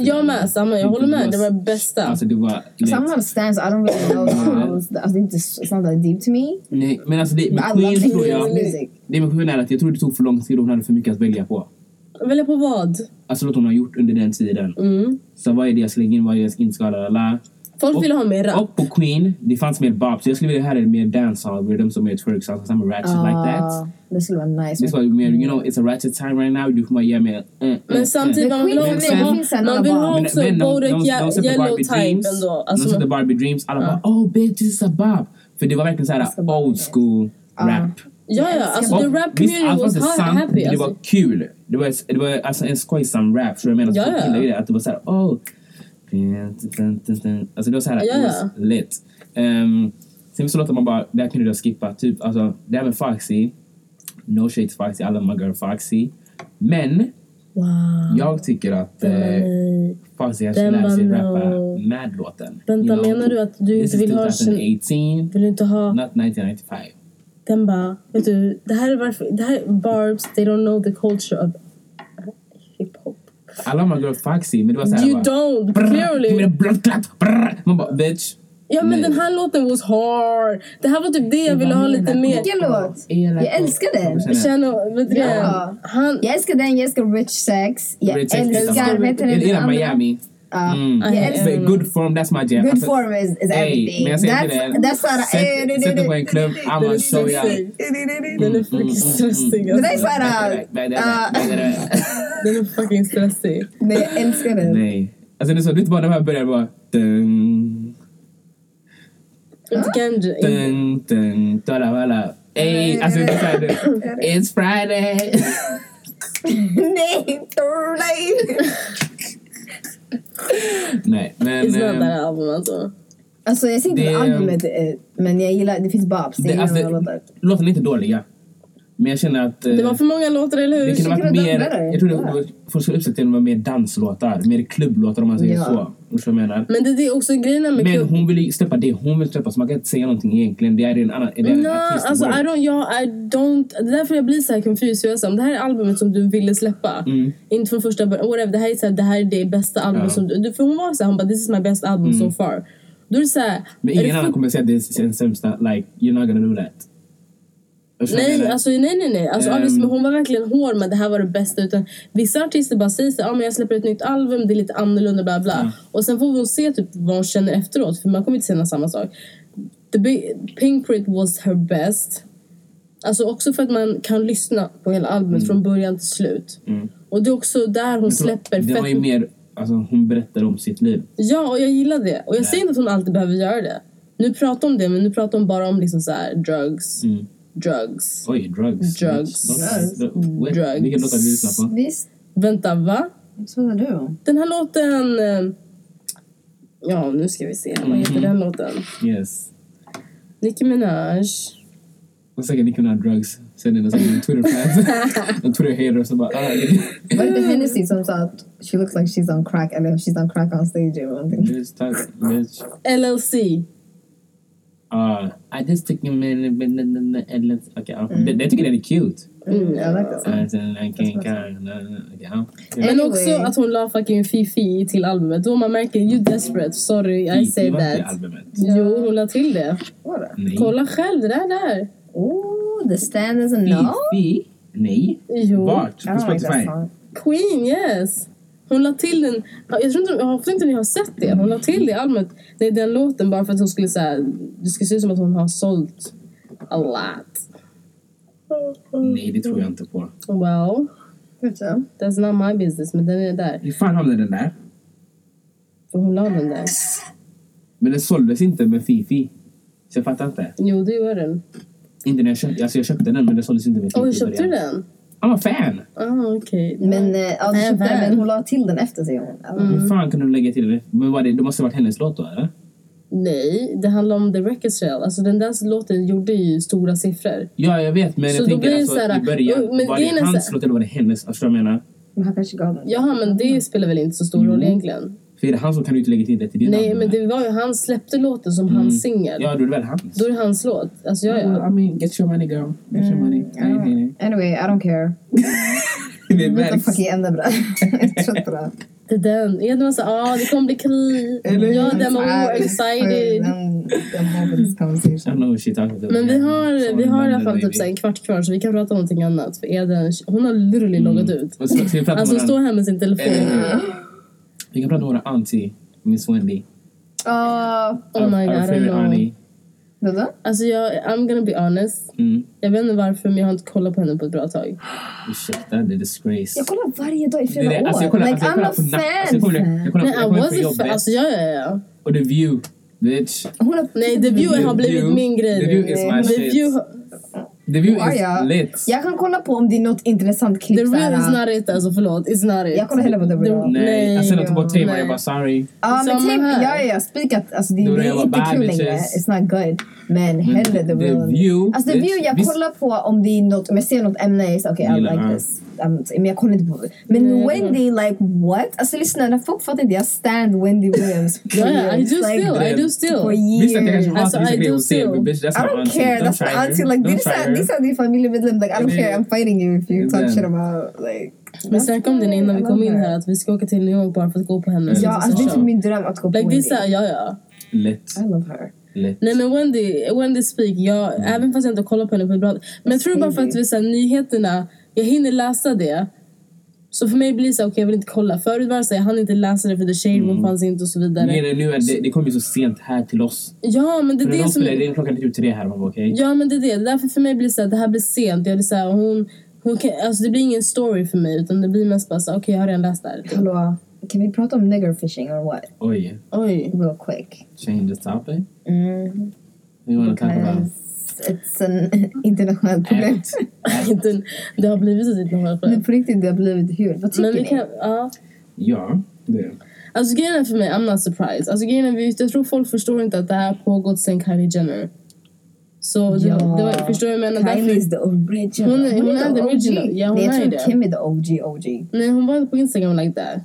jag med, samma. Jag håller med. Det var bästa. Alltså det var... Some of the stands I don't really know the songs. I think this it's not that deep to me. Nej, men alltså det, med Queen tror jag... Det med Queen är att jag tror det tog för lång tid och hon hade för mycket att välja på. Välja på vad? Alltså låt hon har gjort under den tiden. Mm. Så vad är det jag ska lägga in, vad är det jag ska inte ska, la, la, la. Folk Och- ville ha mer rap. Och på Queen, det fanns mer bop. Så jag skulle vilja höra mer dancehall, rhythm som mer twerk, alltså samma ratchet like that. Ah, Det skulle vara nice. Det vara mer, you know, it's a ratchet time right now. Du får bara ge en... eh, Men eh, samtidigt, Men man vill också en man vill ha också de- Bodak de- de sätter yellow Barbie type Dreams. ändå. de Alltså, sätter Barbie Dreams, alla bara oh bitch this is a bop. För det var verkligen såhär old school rap. ja, ja. Alltså Och the rap community was ha- sant, happy. men det var Alltså. kul. Det var, det var alltså en skojsam rap, så jag menar, Ja, ja. Att det var såhär oh Alltså det var såhär, Ja, it ja. was lit. Um, sen så låter man bara, det här kunde jag skippa. Typ, alltså, det här med Foxy. No shade to Foxy, I love my girl Foxy. Men Wow. jag tycker att eh. Foxy kanske lär sig rappa no. Mad-låten. Vänta, menar du att du inte vill ha... 2018, Vill du inte ha... not 1995. Den bara, vet du, det här är varför, det här är Barbs, they don't know the culture of hiphop. I love my girl Foxy, men det var såhär You bara, don't, brrr, Give me clearly. the blood clot, brrr. Man bara, bitch. Ja men Nej. den här låten was hard. Det här var typ det jag ville ha lite mer. Vilken låt? Jag älskar den. Känner, vet du Ja. Han, Jag älskar den, jag älskar Rich Sex. Jag Rich älskar, det andra? Miami? Ja. Mm. Jag I älskar am- Good form, that's my jam. Good Alltså, form is, is Ey, everything. men jag säger that's, till dig, that's såhär... eh, sätt, sätt dig på en klubb, den I'ma är show ya. stressig. Den är fucking stressig Det där är alltså. såhär... Den är fucking stressig. Nej, jag älskar den. Nej. Alltså det är så, det är inte bara när man börjar bara... Dun, Inte Genji. dun, dun, dala, wala. Ey, alltså det är såhär... det- It's Friday! Nej, nej. Nej, men... It's not ehm, that album alltså. Alltså jag ser inte Det- albumet men jag gillar, det finns babs. Det alltså, låtarna är inte dåliga. Men jag känner att... eh, Det var för många låtar, eller hur? det kunde varit mer... Jag tror det var... Folk skulle uppsätta till att vara mer danslåtar. Mer klubblåtar om man säger Ja. så. Jag menar? Men det, det är också grejen med Men klubb. hon vill ju släppa det hon vill släppa så man kan inte säga någonting egentligen. Det är en annan... Det är artist alltså I don't, jag, I don't, det är därför jag blir så här confused. Om det här är albumet som du ville släppa, Mm. inte från första början, whatever, det här är, så här, det här är det bästa albumet Ja. Mm. som du, för hon var så här, hon bara this is my best album so far. Då är det så här, Men det ingen annan kommer säga att det är den sämsta. Like, you're not gonna do that. Förstår du vad jag Nej, alltså, nej, nej, nej. Alltså, Ehm. men hon var verkligen hård med det här var det bästa. Utan, vissa artister bara säger här, ah, men jag släpper ett nytt album, det är lite annorlunda, bla bla. Och sen får hon se typ, vad hon känner efteråt, för man kommer inte säga samma sak. The Pink Print was her best. Alltså också för att man kan lyssna på hela albumet från början till slut. Och det är också där hon Mm. Släpper Det var ju mer... Alltså, hon berättar om sitt liv. Ja, och jag gillar det. Och jag säger inte att hon alltid behöver göra det. Nu pratar om det, men nu pratar hon bara om liksom så här, drugs. Mm. Drugs. Oj, drugs. Drugs. Drugs. Drugs. Vilken låt har vi lyssnat på? Visst, Vänta, va? så är du. Den här låten... eh, Ja, nu ska vi se. Vad heter den låten? Yes. Nicki Minaj. Och säkert Nicki Minaj drugs. Sen är det säkert en Twitter-fans. en Twitter-hater som bara... Ah, Var det Hennessy som sa att she looks like she's on crack eller she's on crack on stage eller någonting? bitch, talk, bitch. LLC. Uh, I just took him in... Tycker jag är cute. Mm, jag like that Uh, song. sen I can't count. Okej, ja. Men också att hon la fucking Fifi till albumet. Då man märker you desperate. Sorry, I Fifi say that. albumet. Jo, hon la till det. Kolla själv, det där där. Oh, the stand is a no? Fifi? Nej. Jo. Vart? På Spotify? Queen, yes. Hon la till den. Jag tror inte, jag hoppas inte ni har sett det. Hon la till det i albumet. Det är den låten bara för att hon skulle säga. Det skulle se ut som att hon har sålt a lot. Nej, det tror jag inte på. Well, that's not my business. Men den är där. Hur fan hamnade den där? För hon la den där. Men den såldes inte med Fifi. Så jag fattar inte. Jo, det gör den. Inte när jag köpte, alltså jag köpte den men den såldes inte med Fifi. I köpte du den? I'm a fan! Ah, okej. Men, ja, du Äh, köpte men hon la till den efter sig. Mm. Hur fan kunde du lägga till det? Men var det, det måste ha varit hennes låt då eller? Nej, det handlar om The Record Sale. Alltså den där låten gjorde ju stora siffror. Ja, jag vet men Så jag tänker blir det alltså så här- i början. men var det hans låt eller var det hennes? Alltså vad jag menar? Men han kanske gav den. Jaha, men det spelar väl inte så stor roll egentligen? För är det han som kan du inte lägga till det till din Nej, album, men det var ju han släppte låten som hans singel. Ja, då är det väl hans? Då är det hans låt. Alltså jag, Well, I mean, get your money girl. Get your money. I don't- Anyway, I don't care. Det är märks. fucking ämne på det. Jag är trött på det. det är den. Edvin sa ah, det kommer bli krig. Ja, den var excited. Men vi har, vi har i alla fall typ så en kvart kvar så vi kan prata om någonting annat. För Eden, hon har literally loggat ut. Alltså om står här med sin telefon. Vi kan prata om våra auntie, Miss Wendy. Uh, Oh my god, I don't know. Alltså jag, I'm gonna be honest. Mm. Jag vet inte varför men jag har inte kollat på henne på ett bra tag. Ursäkta, det är disgrace. Jag kollar varje dag i Det flera är det, år. alltså jag kollar, like, alltså jag I'm kollar a fan. alltså jag kommer, jag kollar, Nej, jag I was a fan. jobbet Alltså ja, ja, ja. och The View, bitch. Hon har Nej, The View har The blivit min grej The. View is my The shit. View, The view Ja, is ja. lit. Jag kan kolla på om det är något intressant klipp. The real is not it alltså, förlåt. It's not it. Jag kollar hellre på The Real. Nej, alltså de tog bort Tamer nej. jag bara sorry. Ja men Samma typ, här. ja ja, spikat, alltså det, det är jag inte bara kul längre. It's not good. Men hellre The The Real. View, Alltså The det- View, jag kollar på om det är något, om jag ser något ämne, så okej okay, I like this. Um, men jag kollar inte på Men Nej. Wendy, like what? Alltså lyssna, när folk fattar inte, jag stand Wendy Williams. ja, I do Like, still, I do still. For jag years. Alltså, I do still. I don't care. That's my auntie. Like these are the familjemedlem. Like I don't Yeah. care. I'm fighting you if you talk shit about like. Vi snackade om det innan vi kom in här att vi ska åka till New York bara för att gå på hennes Ja, alltså det är typ min dröm att gå på Like Wendy. this, är- ja ja. Lit. I love her. Lit. Nej men Wendy, Wendy Speak, jag, Mm. även fast jag inte kollar på henne på ett bra Men jag tror bara för att vi, så här, nyheterna, jag hinner läsa det. Så för mig blir det så okej jag vill inte kolla. Förut var det så jag hann inte läsa det för The Shade Mm. Room fanns inte och så vidare. Grejen är nu att det, det kommer ju så sent här till oss. Ja men det är För det de som... spelar in klockan typ tre här, man bara okej. Ja men det är det. Därför för mig blir det så det här blir sent. Jag blir så hon, hon kan, alltså det blir ingen story för mig utan det blir mest bara så okej jag har redan läst det här. Hallå, kan vi prata om nigger fishing or what? Oj, Oj. Real quick. change the topic. Mm. We wanna talk about it's an internationellt problem. det har blivit ett internationellt Men problem. på riktigt, det har blivit hur? Vad tycker Men ni? kan, ja. Ja, det. Alltså grejen är för mig, I'm not surprised. Alltså grejen är, jag tror folk förstår inte att det här har pågått sen Kylie Jenner. Så Ja. det var, förstår du vad jag menar? Kylie is the original. Hon är- hon är the original. Ja, hon Nej, jag är tror det. Kim är the OG OG. nej hon var på Instagram like that.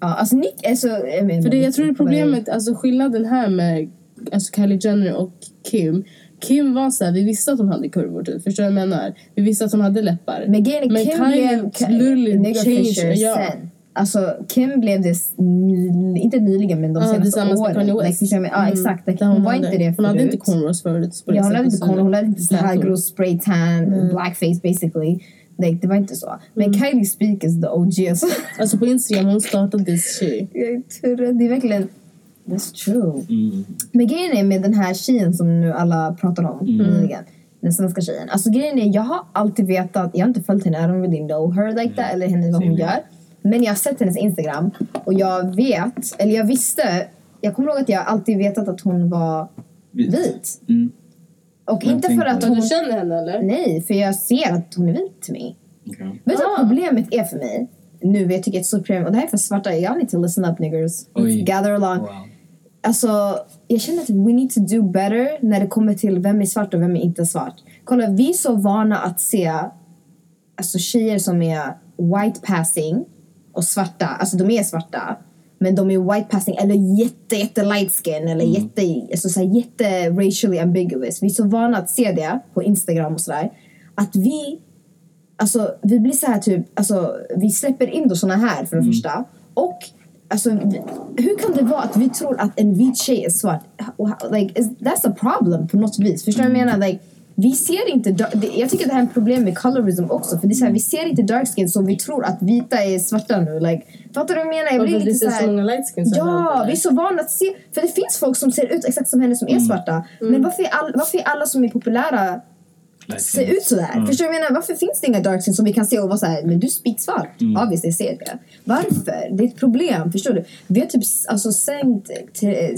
Ja, alltså Nick är så... Jag menar, För det, jag tror det är problemet, alltså skillnaden här med alltså Kylie Jenner och Kim. Kim var så här, vi visste att hon hade kurvor typ. Förstår du vad jag menar? Vi visste att hon hade läppar. Men grejen är Kim blev literally changed- ja. sen. Alltså Kim blev det, inte nyligen men de senaste tillsammans med åren. Kanye West. jag menar? ja exakt, like, Där hon, var hade- inte det Hon hade inte förut. cornrows förut. Ja, hon hade inte sättet. corn, hon hade inte så här grov spray tan, blackface basically. Like, det var inte så. Men Kylie Speak is the OG. Alltså. Alltså på Instagram, hon startade this shit. Jag tror det, är verkligen... That's true. Mm. Men grejen är med den här tjejen som nu alla pratar om nyligen. Den svenska tjejen. Alltså grejen är, jag har alltid vetat, jag har inte följt henne, I don't really know her like that, eller henne vad hon Same. gör. Men jag har sett hennes Instagram och jag vet, eller jag visste, jag kommer ihåg att jag alltid vetat att hon var vit. Mm. Och Jag inte för att hon... du känner henne eller? Nej, för jag ser att hon är vit till mig. okej. Vet du Ah. vad problemet är för mig? Nu, jag tycker det är ett stort problem, och det här är för svarta, y'all need to listen up niggers. Oj. Gather along. Wow. Alltså, jag känner att we need to do better när det kommer till vem är svart och vem är inte svart. Kolla, vi är så vana att se alltså, tjejer som är white passing och svarta. Alltså de är svarta. Men de är white passing eller jätte, jätte light skin eller jätte, alltså, så här, jätte racially ambiguous. Vi är så vana att se det på Instagram och sådär. Att vi Alltså vi blir så här typ, alltså vi släpper in då såna här för det första. Och alltså hur kan det vara att vi tror att en vit tjej är svart? Like, is, that's a problem på något vis. Förstår du vad jag menar? Like, vi ser inte, jag tycker det här är ett problem med colorism också. För det är så här, vi ser inte dark skin så vi tror att vita är svarta nu. Like, fattar du vad jag menar? Jag blir lite så så här, många light skins Ja, vi är så vana att se. För det finns folk som ser ut exakt som henne som är svarta. Men varför är, all, varför är alla som är populära Ser ut sådär. Förstår du jag menar? Varför finns det inga dark skin som vi kan se och vara såhär, men du är spitsvart. Ja visst, jag ser det. Varför? Det är ett problem, förstår du? Vi har typ alltså sänkt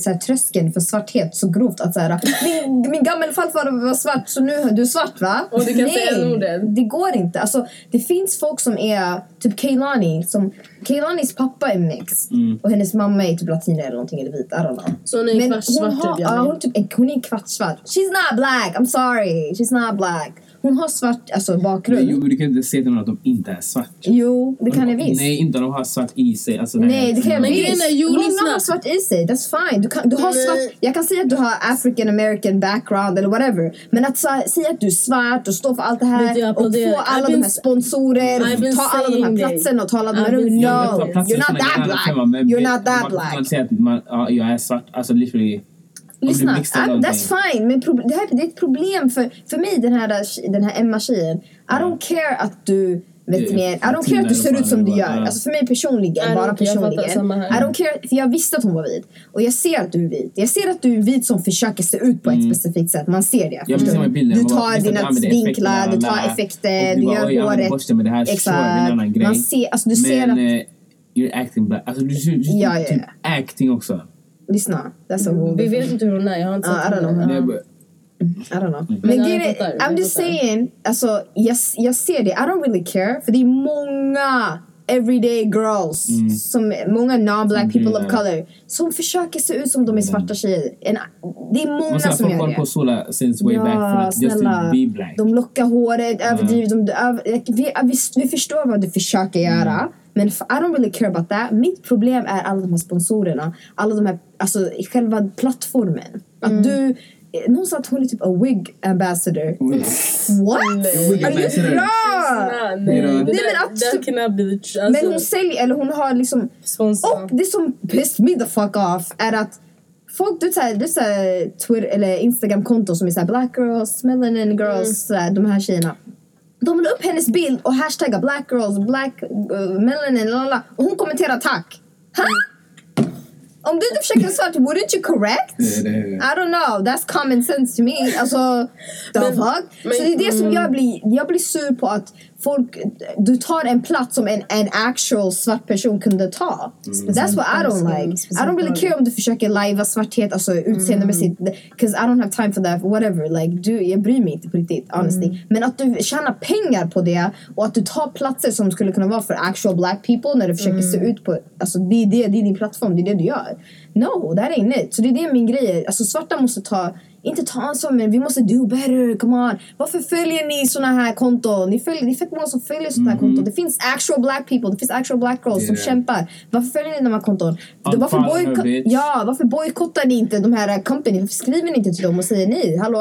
såhär, tröskeln för svarthet så grovt att såhär, min, min gammelfarfar var svart så nu du är svart va? Och du kan säga Norden. det går inte. Alltså, det finns folk som är, typ Kehlani, som Kehlanis pappa är mix och hennes mamma är typ latina eller någonting eller vit, I don't know. Så hon är Men kvartssvart hon, har, typ, ja, hon, typ, är- hon är kvartssvart. She's not black, I'm sorry. She's not black. Hon har svart alltså, bakgrund. Men, jo, du kan inte säga till någon att de inte är svart. Jo, det kan jag visst. Nej, inte om de har svart i sig. Alltså, Nej, det kan jag Men visst. jo, Många har svart i sig, that's fine. Du, kan, du har Men- svart, jag kan säga att du har African American background eller whatever. Men att säga att du är svart och stå för allt det här och få alla de här sponsorer, ta alla de här platserna och ta alla de här rummen. No, you're not såna that black. men You're det- not that black. Man säger att man, ja, jag är svart. Alltså literally. Lyssna, I'm, någonting. that's fine. Men det, här, det är ett problem för, för mig, den här, den här Emma-tjejen. I don't care att du vet mer. I don't care att du ser ut som du gör. Alltså för mig personligen, bara personligen. I don't care, för jag visste att hon var vit. Och jag ser att du är vit. Jag ser att du är vit som försöker se ut på ett specifikt sätt. Man ser det. Mm. Du? mig bilden. Du Man bara, tar dina vinklar, du tar effekter, du bara, gör håret. grej. Man ser, alltså du ser att... eh, you're acting black. Alltså du ser typ acting också. Lyssna. That's a Vi vet inte hur hon är, jag har inte Ja, sett. Det henne. bara- I don't know. Men Men är- fattar, I'm just saying, alltså jag, jag ser det, I don't really care. För det är många everyday girls, som, många non-black people of Mm. color, som försöker se ut som de är svarta tjejer. En, det är många Man ska som gör håller på det. Sola since way back for just to be black. De lockar håret, överdriver. De, över, vi, vi, vi förstår vad du försöker göra. Men I don't really care about that. Mitt problem är alla de här sponsorerna. Alla de här, alltså själva plattformen. Att du, någon sa att hon är typ a wig ambassador. What? Wig Are you bra? Nej, nej, men att- that cannot be the tr- Men alltså, hon säljer, eller hon har liksom sponsor. och det som pissed me the fuck off är att folk, du vet det är såhär Twitter eller Instagram-konton som är såhär black girls, melanin girls, såhär, de här tjejerna. De la upp hennes bild och hashtaggar black girls, black uh, melanin, lalala. Och hon kommenterar tack. Ha? Om du inte försöker svart, wouldn't you correct? I don't know, that's common sense to me. Alltså, the Men- fuck? men- så det är det som jag blir, jag blir sur på att folk, du tar en plats som en, en actual svart person kunde ta. That's what I don't like. I don't really care om du försöker lajva svarthet, alltså utseendemässigt. Cause I don't have time for that, whatever. Like, du, jag bryr mig inte på riktigt, honestly. Men att du tjänar pengar på det och att du tar platser som skulle kunna vara för actual black people när du försöker se ut på, alltså det är, det, det är din plattform, det är det du gör. No, that ain't it. Så det är det min grej är. Alltså svarta måste ta, inte ta ansvar men vi måste do better, come on. Varför följer ni såna här konton? Ni följer, det är fett många som följer såna här konton. Det finns actual black people, det finns actual black girls som Yeah. kämpar. Varför följer ni de här konton? Varför, boyko- ja, varför bojkottar ni inte de här company? Varför skriver ni inte till dem och säger nej, hallå,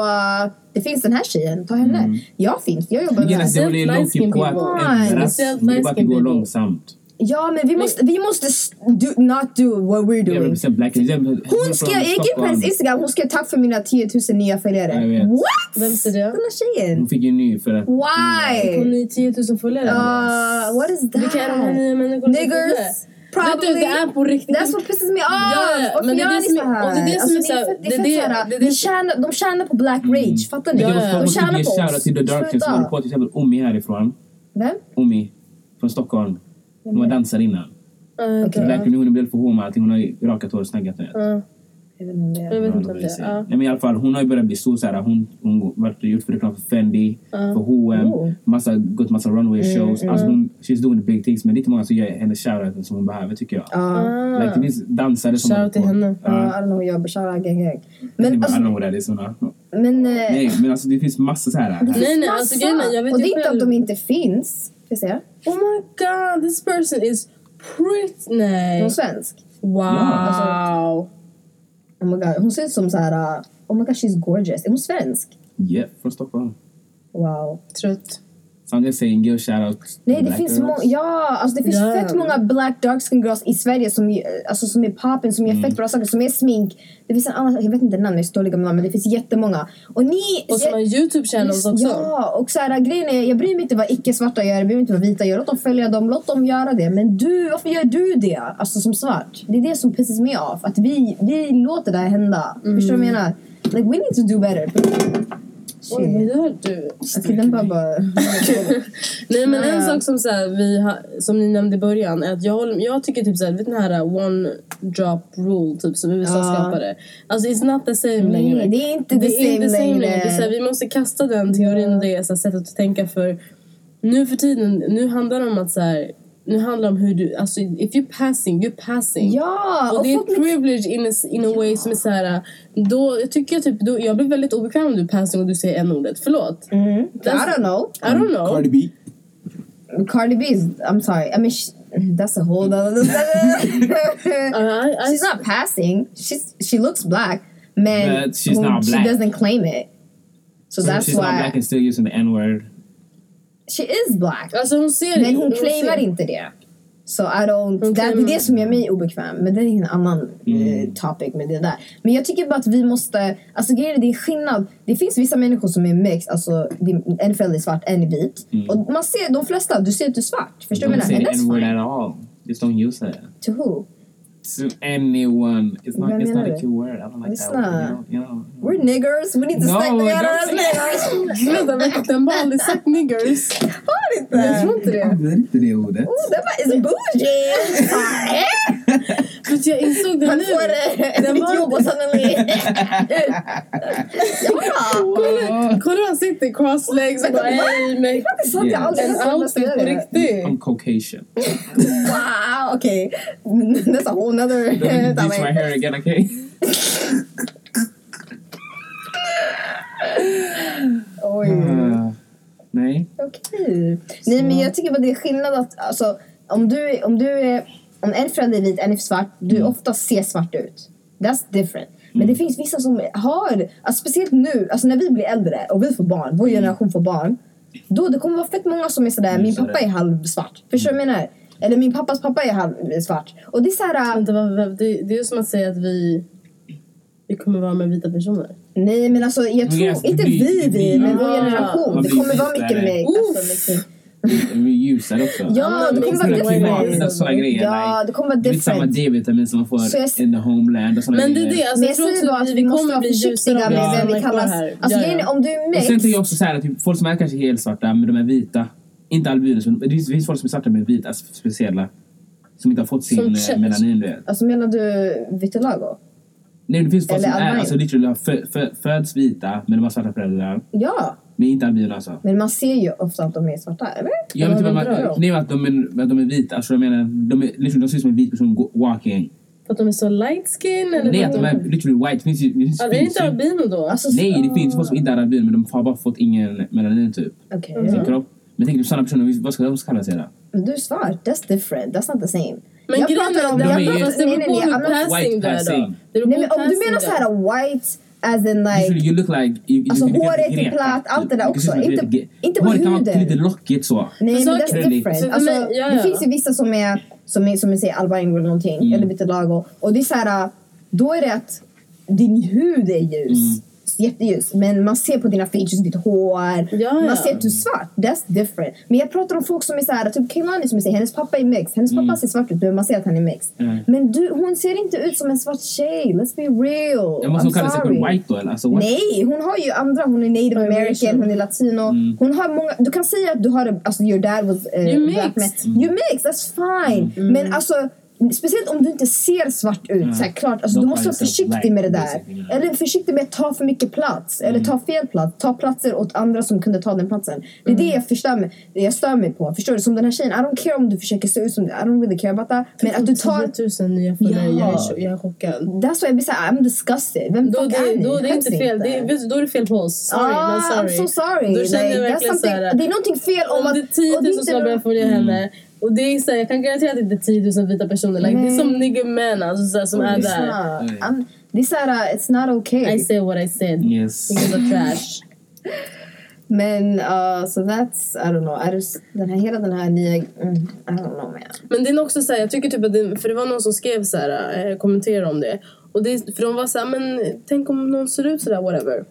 det finns den här tjejen, ta henne. Jag finns, jag jobbar med är det lågt skin på att ändras. Det är bara att det skin går långsamt. Ja, men vi måste, vi måste do, not do what we're Jag doing. vill. Hon Hon skrev, jag gick in på hennes Instagram, hon skrev tack för mina 10 000 nya följare. Jag. What? Vem säger det? Den här tjejen. Hon fick ju en ny för att... Hon Why? har ju 10 000 följare. Uh, what is that? Vilka är de här nya människorna som Niggers? Probably. Vet du, det är på riktigt. That's what pisses me off! Ja, Varför men det är gör det ni som så är- här? och det är det som är så här- fett- det är det- det är det- vi tjänar, De tjänar på black rage, fattar ni? Det Ja, ja. De att tjänar ge på shoutout oss. till The Darkness som Sluta. håller på till exempel Omi härifrån. Vem? Omi från Stockholm. Hon var dansare innan. Uh, okay. Black Reunion blev för hon med allting. Hon har ju rakat hår och snaggat det. Jag vet inte om det är. Jag vet inte det om det. säga. Ja. Nej, men i alla fall, hon har ju börjat bli stor. Såhär, hon hon varit gjort för reklam för Fendi, för H&M, Oh. massa, gått massa runway shows. Alltså hon, she's doing the big things. Men det är inte många som ger henne shoutouten som hon behöver tycker jag. Ja. Like, det finns dansare som Shoutout till henne. Ja, I don't know, jag bashara gang gang. Men, Men I don't alltså, know what that is. Honna. men... eh, Nej, men alltså det finns massa så här. Nej, nej, alltså massa. grejen är, jag vet Och det är inte att de inte finns. Ska jag säga? Oh my god, this person is pretty... Hon är Nej. svensk. Wow. alltså- Oh my god, hon ser ut som så här. uh, Oh my god, she's gorgeous. Är hon svensk? Yeah, från Stockholm. Wow. Trött. So I'm just saying, give a shout out Nej, det finns, girls. ja, alltså det finns Ja. fett många black dark skin girls i Sverige som, alltså, som är poppen, som gör Mm. fett bra saker, som är smink. Det finns en annan, jag vet inte namn, jag är så dålig med namn, men det finns jättemånga. Och ni... Och som har youtube channels också. Ja, och så här, grejen är, jag bryr mig inte vad icke-svarta gör, jag bryr mig inte vad vita gör. Låt dem följa dem, låt dem göra det. Men du, varför gör du det? Alltså som svart. Det är det som pisses mig off. Att vi, vi låter det här hända. Förstår du vad jag menar? Like we need to do better. Oj, vad Shit. gör du? Den bara bara... Nej men en sak som, så här, vi har, som ni nämnde i början är att jag, jag tycker typ såhär, vet den här uh, one drop rule typ som USA Ja. skapade. Alltså it's not the same längre. Nej, det är inte det the är inte same same längre. längre. Det är så här, vi måste kasta den teorin och det så här, sättet att tänka för nu för tiden, nu handlar det om att så här, nu handlar det om hur du, alltså if you're passing, you're passing. Ja! Och Och det är ett privilege in a, in a way som är såhär, då jag tycker jag typ, då, jag blir väldigt obekväm om du passing och du säger en-ordet. Förlåt. Mm. I don't know. I don't know. Cardi B. Cardi B is, I'm sorry. I mean, sh that's a whole other. Uh, I, I, she's not passing. She's she looks black, man. But she's not She black. doesn't claim it, so, that's she's not why black and still using the n-word. She is black. Alltså hon ser Men hon claimar inte det. So I don't, Hon det, det är det som gör mig obekväm. Men det är en annan Mm. eh, topic med det där. Men jag tycker bara att vi måste, alltså grejen är det är skillnad. Det finns vissa människor som är mixed, alltså en förälder är svart, en är vit. Och man ser de flesta, du ser att du är svart. Förstår du Don't vad say jag the menar? And n-word that's fine. at all. Just don't use it. To who? To anyone. It's not. It's not a cute word. I don't like It's that word. not. You know, you know. We're niggers, we need to No, stick together don't as niggers. Sluta, vet du, den bara aldrig sagt niggers. Har inte? Jag tror inte det. använder inte det ordet. Oh, that is bougie. Att jag insåg det Han nu. får eh, Den ett var- jobb och suddenly... Kolla, kolla hur han sitter cross legs och bara hej mig. Det är sant, jag har aldrig En outfit på det. riktigt. I'm Caucasian. Wow, okej. That's a whole nother... Bleach my hair again, okay? Oj. Uh, nej. Okej. Nej men jag tycker bara det är skillnad att alltså, om du, om du är om en förälder är vit, en är svart, du Mm. ofta ser svart ut. That's different. Men det finns vissa som har, alltså speciellt nu, alltså när vi blir äldre och vi får barn, vår generation får barn. Då det kommer vara fett många som är sådär, min Mm, så pappa det. är halvsvart. Förstår du vad jag menar? Eller min pappas pappa är halvsvart. Och det är såhär, vad- det, det är som att säga att vi, vi kommer vara med vita personer. nej men alltså jag tror, inte vi vi, men vår Ah. generation. Det kommer vara mycket mer. Alltså, liksom, ljusare också. ja, det kommer vara men- different. Sådana grejer. Ja, det kommer vara det är inte samma different. D-vitamin som man får Så jag- in the homeland och såna Men det är det, alltså, Men jag jag tror bara att att vi, vi måste kommer bli ljusare med om vi vem vi kallas. Alltså Ja, om du är Och sen mix. tänker jag också så här att typ, folk som är kanske helt svarta men de är vita. Inte albinos men det finns, det finns folk som är svarta med vita speciella. Som inte har fått sin eh, melanin du vet. Alltså menar du vitiligo? Nej det finns folk Eller som är, alltså literally har fö, fö, föds vita men de har svarta föräldrar. Ja, Men inte albino alltså. men man ser ju ofta att de är svarta, eller? Jag vet inte vad man, nej att de är, att de är vita, alltså jag menar, de, är, liksom, de ser ut som en vit person walking. För att de är så light skin eller? Nej att de är literally white, det finns. Det finns, Ja, det är inte albino då? Alltså, Nej det finns folk som inte är albino men de har bara fått ingen melanin typ. Okej. i sin kropp. Men tänk dig sådana personer, vad ska de kalla sig då? Men du är svart, that's different, that's not the same. Men jag grejen pratar är om... det, de Jag är- pratar, nej, nej, nej, beror nej, om passing menar du är. såhär white as in like... Usually you look like... You, Alltså, you, you håret är platt, allt det där också. Inte- lite- inte på Håret kan vara huden. lite lockigt så. Nej men saker- that's different. Alltså, ja, ja. Det finns ju vissa som är, som är, som är säger albino eller någonting, Mm. eller vitiligo. Och det är såhär, då är det att din hud är ljus. Mm. Jätteljus. Men man ser på dina features, ditt hår. Ja, ja. Man ser att du är svart. That's different. Men jag pratar om folk som är såhär, typ Kehlani som jag säger, hennes pappa är mixed. Hennes pappa ser svart ut men man ser att han är mixed. Mm. Men du, hon ser inte ut som en svart tjej. Let's be real. Jag måste I'm hon kalla sig för white då eller? Alltså, what? Nej, hon har ju andra. Hon är native american, hon är latino. Mm. Hon har många, du kan säga att du har, alltså your dad was uh, You're black man. mixed. You're mixed, that's fine. Mm. Men alltså, speciellt om du inte ser svart ut, så här, klart, alltså, du måste vara försiktig med det där. Eller försiktig med att ta för mycket plats. Eller Mm. ta fel plats. Ta platser åt andra som kunde ta den platsen. Det är det jag, förstör mig, det jag stör mig på. Förstår du? Som den här tjejen, I don't care om du försöker se ut som I don't really care about that. Men att du tar 10 000 nya följare, Ja. jag, är, cho- jag är chockad. That's why jag blir såhär, I'm disgusted. Vem Då, fuck är det, ni? då det är inte fel, det är, då är det fel på oss. Sorry, ah, sorry. I'm so sorry. Då känner Like, verkligen såhär- det är någonting fel om Om att... det är 10 och det är 000 inte som har börjat följa henne och det är så här, jag kan garantera att det inte är 10 000 vita personer. Like, det är som nigger män alltså, så här, som är där. I'm- Det är såhär, uh, it's not okay. I say what I said. Yes. Because of trash. Men uh, so that's, I don't know. I just, den här, hela den här nya, mm, I don't know man. Men det är också så här, jag tycker typ att det, för det var någon som skrev så här, eh, kommenterade om det. Och det, för de var så här, men tänk om någon ser ut så där, whatever.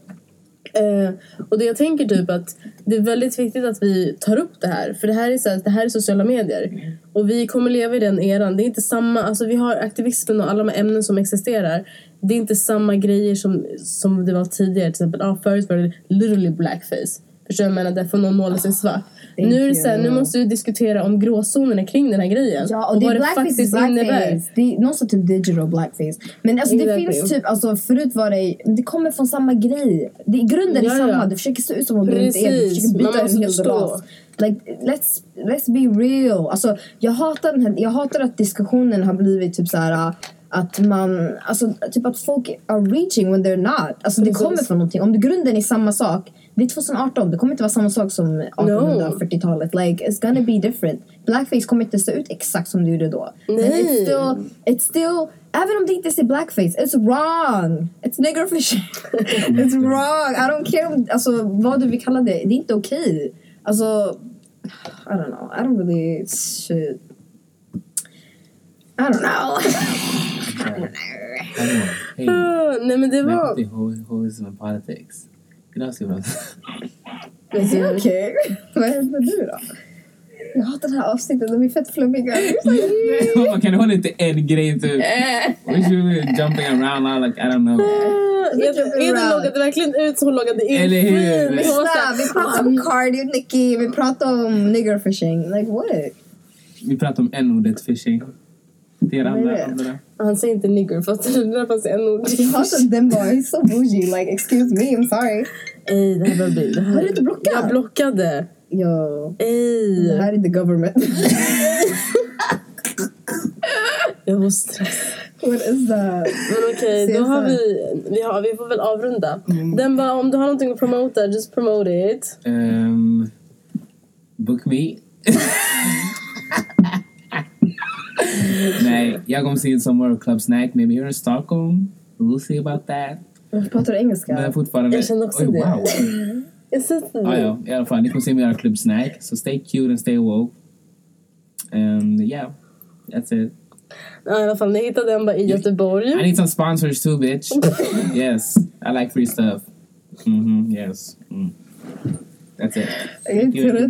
Eh, och det jag tänker typ att det är väldigt viktigt att vi tar upp det här. För det här är, så här, det här är sociala medier. Och vi kommer leva i den eran. Det är inte samma, alltså vi har aktivismen och alla de här ämnen som existerar. Det är inte samma grejer som, som det var tidigare. Till exempel, ah, förut var det literally blackface. Förstår du vad jag menar? Därför någon målar sig svart. Thank Nu är det så här, nu måste vi diskutera om gråzonerna kring den här grejen. Ja, och det är vad blackface is faktiskt innebär. blackface. Det är någon typ digital blackface. Men alltså det Exactly. finns typ, alltså förut var det, det kommer från samma grej. Det, grunden Ja, är samma, ja. du försöker se ut som om du inte är, du försöker Man byta en hel ras. Like, let's, let's be real. Alltså, jag, hatar den här, jag hatar att diskussionen har blivit typ så här att man, alltså typ att folk are reaching when they're not. Alltså det Precis. kommer från någonting. Om det grunden är samma sak, det är 2018, det kommer inte vara samma sak som 1840-talet. Like it's gonna be different. Blackface kommer inte se ut exakt som det gjorde då. Men Nej. it's still, it's still, även om det inte ser blackface, it's wrong. It's niggerfishing. it's wrong. I don't care om, alltså vad du vill kalla det, det är inte okej. Alltså, I don't know. I don't really, shit. I don't know. Hallå, hej. Ah, nej men det var... Välkommen till Ho- Hoism and Politics. Vi prata... Is it okay? Vad hände nu då? Jag hatar det här avsnittet, de är fett flummiga. Man kan hålla inte en grej typ. We should be jumping around like I don't know. Eden Eden loggade verkligen ut så hon loggade in. Eller hur? Vi pratar om Cardi och Nicki, vi pratar om niggerfishing. Like what? Vi pratar om n-ordet fishing. Till Vad är andra. det? andra. Han säger inte nigger för att det där fanns en ord. Jag hatar den bara. He's so bougie. Like, excuse me, I'm sorry. Ej, det här var. Det här... Har du inte blockat? Jag blockade. Yo. Ej. Det här är the government. Jag får stress. What is that? Men okej, då CSR. har vi, vi, har, vi får väl avrunda. Den bara, om du har någonting att promota, just promote it. Um, book me. Nej, jag kommer se Somewhere Club Snack, maybe here in Stockholm. We'll see about that. Varför pratar du engelska? Men fortfarande... Jag känner också Oj, det. wow. Jag sätter Ah, ja, i alla fall. Ni kommer se mig göra Club Snack. So stay cute and stay woke. And yeah, that's it. Ja, i alla fall, ni hittar den bara i Göteborg. I need some sponsors too, bitch. yes, I like free stuff. Mm-hmm, yes. Mm. That's it. Jag är Thank you,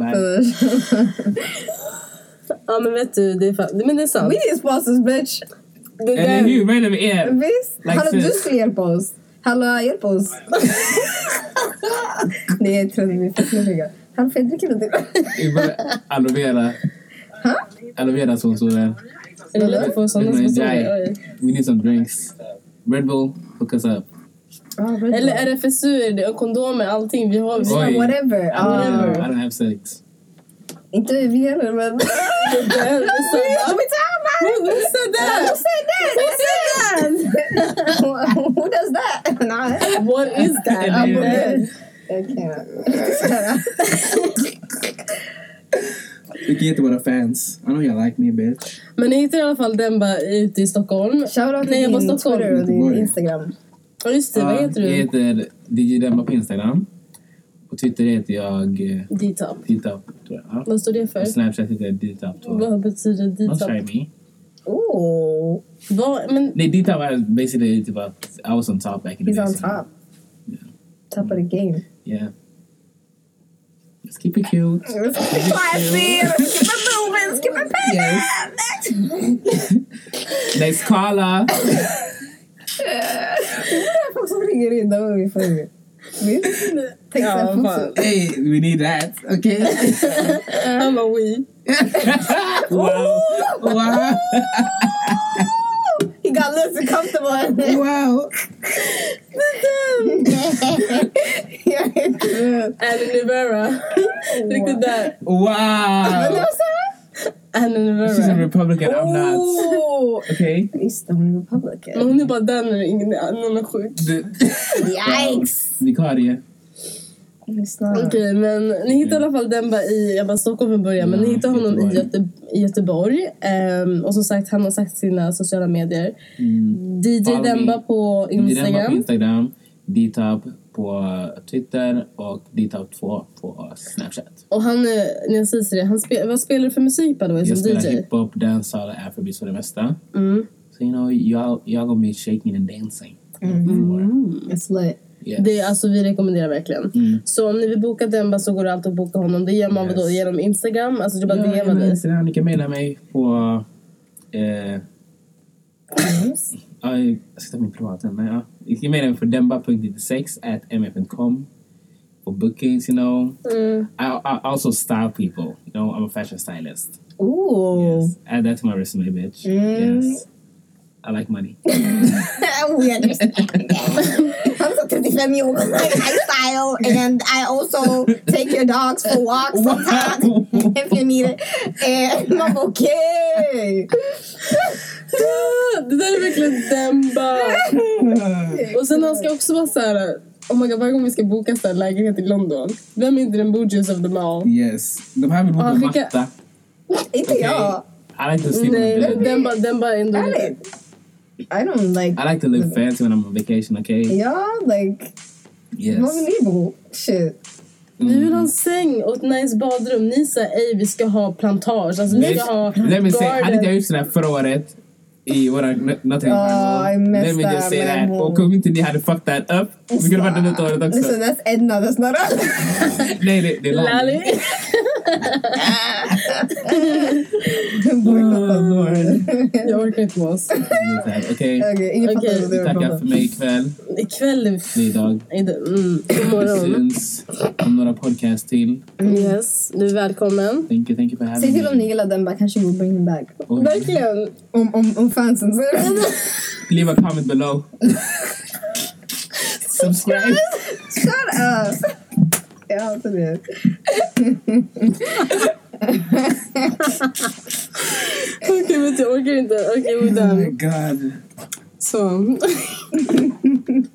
Ja, men vet du, det är, fa- men det är sant. We need sponsors bitch. Det Eller där, hur? Vad är det med er? Visst? Like Hallå, du this. skulle hjälpa oss. Hallå, hjälp oss. Nej, jag tror att vi är fett nyfiken. Hallå, får jag dricka lite? Vi bara Aloe vera. Aloe vera sponsorer. är det lätt att få sådana Mm, sponsorer? Oj. We need some drinks. Red Bull, hook us up. Ah, Eller. RFSU, det, och kondomer, allting. Vi har... Vi Oj. Whatever. I Ah, don't, I don't have sex. Inte vi heller, men... Who said that? Who said that? Who said that? Who does that? What is that? I'm dead. Jag can't. We can get to våra fans. I know you like me, bitch. Men ni hittar i alla fall den bara ute i Stockholm. Shoutout Nej, jag till var din Stockholm. Twitter och din Göteborg. Instagram. Ja, just det. Vad heter Jag du? heter DJ Demba på Instagram. På Twitter heter jag eh, D-top. Ditap, tror jag. Ja. Vad står det På för? Snapchat heter jag jag. Vad betyder Don't D-top? try me. Oh, Vad, men Nej, Ditap var basically typ att I was on top back in the he's on top. Top of the game. Yeah. Let's keep it cute. Classy! Skip it moving! Skip it Yes. Next caller. Folk som ringer in, är vi för Visst? Tänk Ja, såhär, fan. folk som- Hey, we need that. Okay. han bara we. wow. Wow. He got a little comfortable. Wow. Jag är trött. Annie Nivera. Riktigt där. Men det Wow. var såhär. Annie She's a Nivera. Republican. I'm not. Oh! Okay. Visst, hon är Men republican. hon är bara där när ingen någon är sjuk. The Yikes! vikarie. Okej, men ni hittar i alla fall Demba i jag bara Stockholm från början, men ni Ja, hittar honom i, Göteborg. Göte, i Göteborg. Ehm, och som sagt, han har sagt sina sociala medier. Mm. DJ Follow me. Demba på DJ Demba på Instagram. Instagram. Dtop på Twitter och Dtop2 på Snapchat. Och han, eh, när jag säger det, han spe, vad spelar du för musik by the way Jag som spelar DJ? hiphop, dancehall och afrobeats för det mesta. Mm. So you know, y'all, y'all gonna be shaking and dancing. It's lit. Yeah. Det är alltså, vi rekommenderar verkligen. Mm. Så om ni vill boka Demba så går det alltid att boka honom. Det gör man Yes. då genom Instagram. Alltså du bara Ja, genom dig. Instagram. Ni kan mejla mig på... Eh, ja, jag ska ta min privata. Men ja. Ni kan mejla mig på demba.96 at mf.com for bookings, you know. Mm. I, I also style people. You know, I'm a fashion stylist. Ooh. Yes. Add that to my resume, bitch. Mm. Yes. I like money. we understand. I'm so 35 year old lifestyle, and I also take your dogs for walks sometimes if you need it. And I'm okay. Det där är verkligen Demba. Och sen han ska också vara så här. Oh my god, varje gång vi ska boka så här lägenhet i London. Vem är inte den bougiest of them all? Yes. De här vill bo på matta. Inte jag. I like to sleep on Nej, the bed. Demba, Demba är ändå Ärligt. I don't like... I like to live fancy when I'm on vacation, okay? Ja, like... Yes. Vad vill ni bo? Shit. Vi vill ha en säng och ett nice badrum. Ni säger ej vi ska ha plantage. Alltså vi ska ha Let me say, hade inte jag gjort sådär förra året i våra Nothing Oh, I messed Let me just say that. Och om inte ni hade fucked that up, vi skulle varit där året också. Listen, that's Edna, that's not us. Nej, det, det är Lally. Lali. Bojkotta vår. Jag orkar inte med oss. Okej, Okej, ingen Okej, fattar vi vi tackar för mig ikväll. Ikväll är Det är idag. Mm, god Vi syns om några podcast till. Yes, du är välkommen. Thank you, thank you for having Säg till me. om ni gillar den, bara kanske we'll bring him back. Oj. Verkligen. Om, om, om fansen säger det. Leave a comment below. Subscribe. Shut up! Jag hatar det. Okej, vet du, jag orkar inte. Okej, we're Oh my done. god. Så.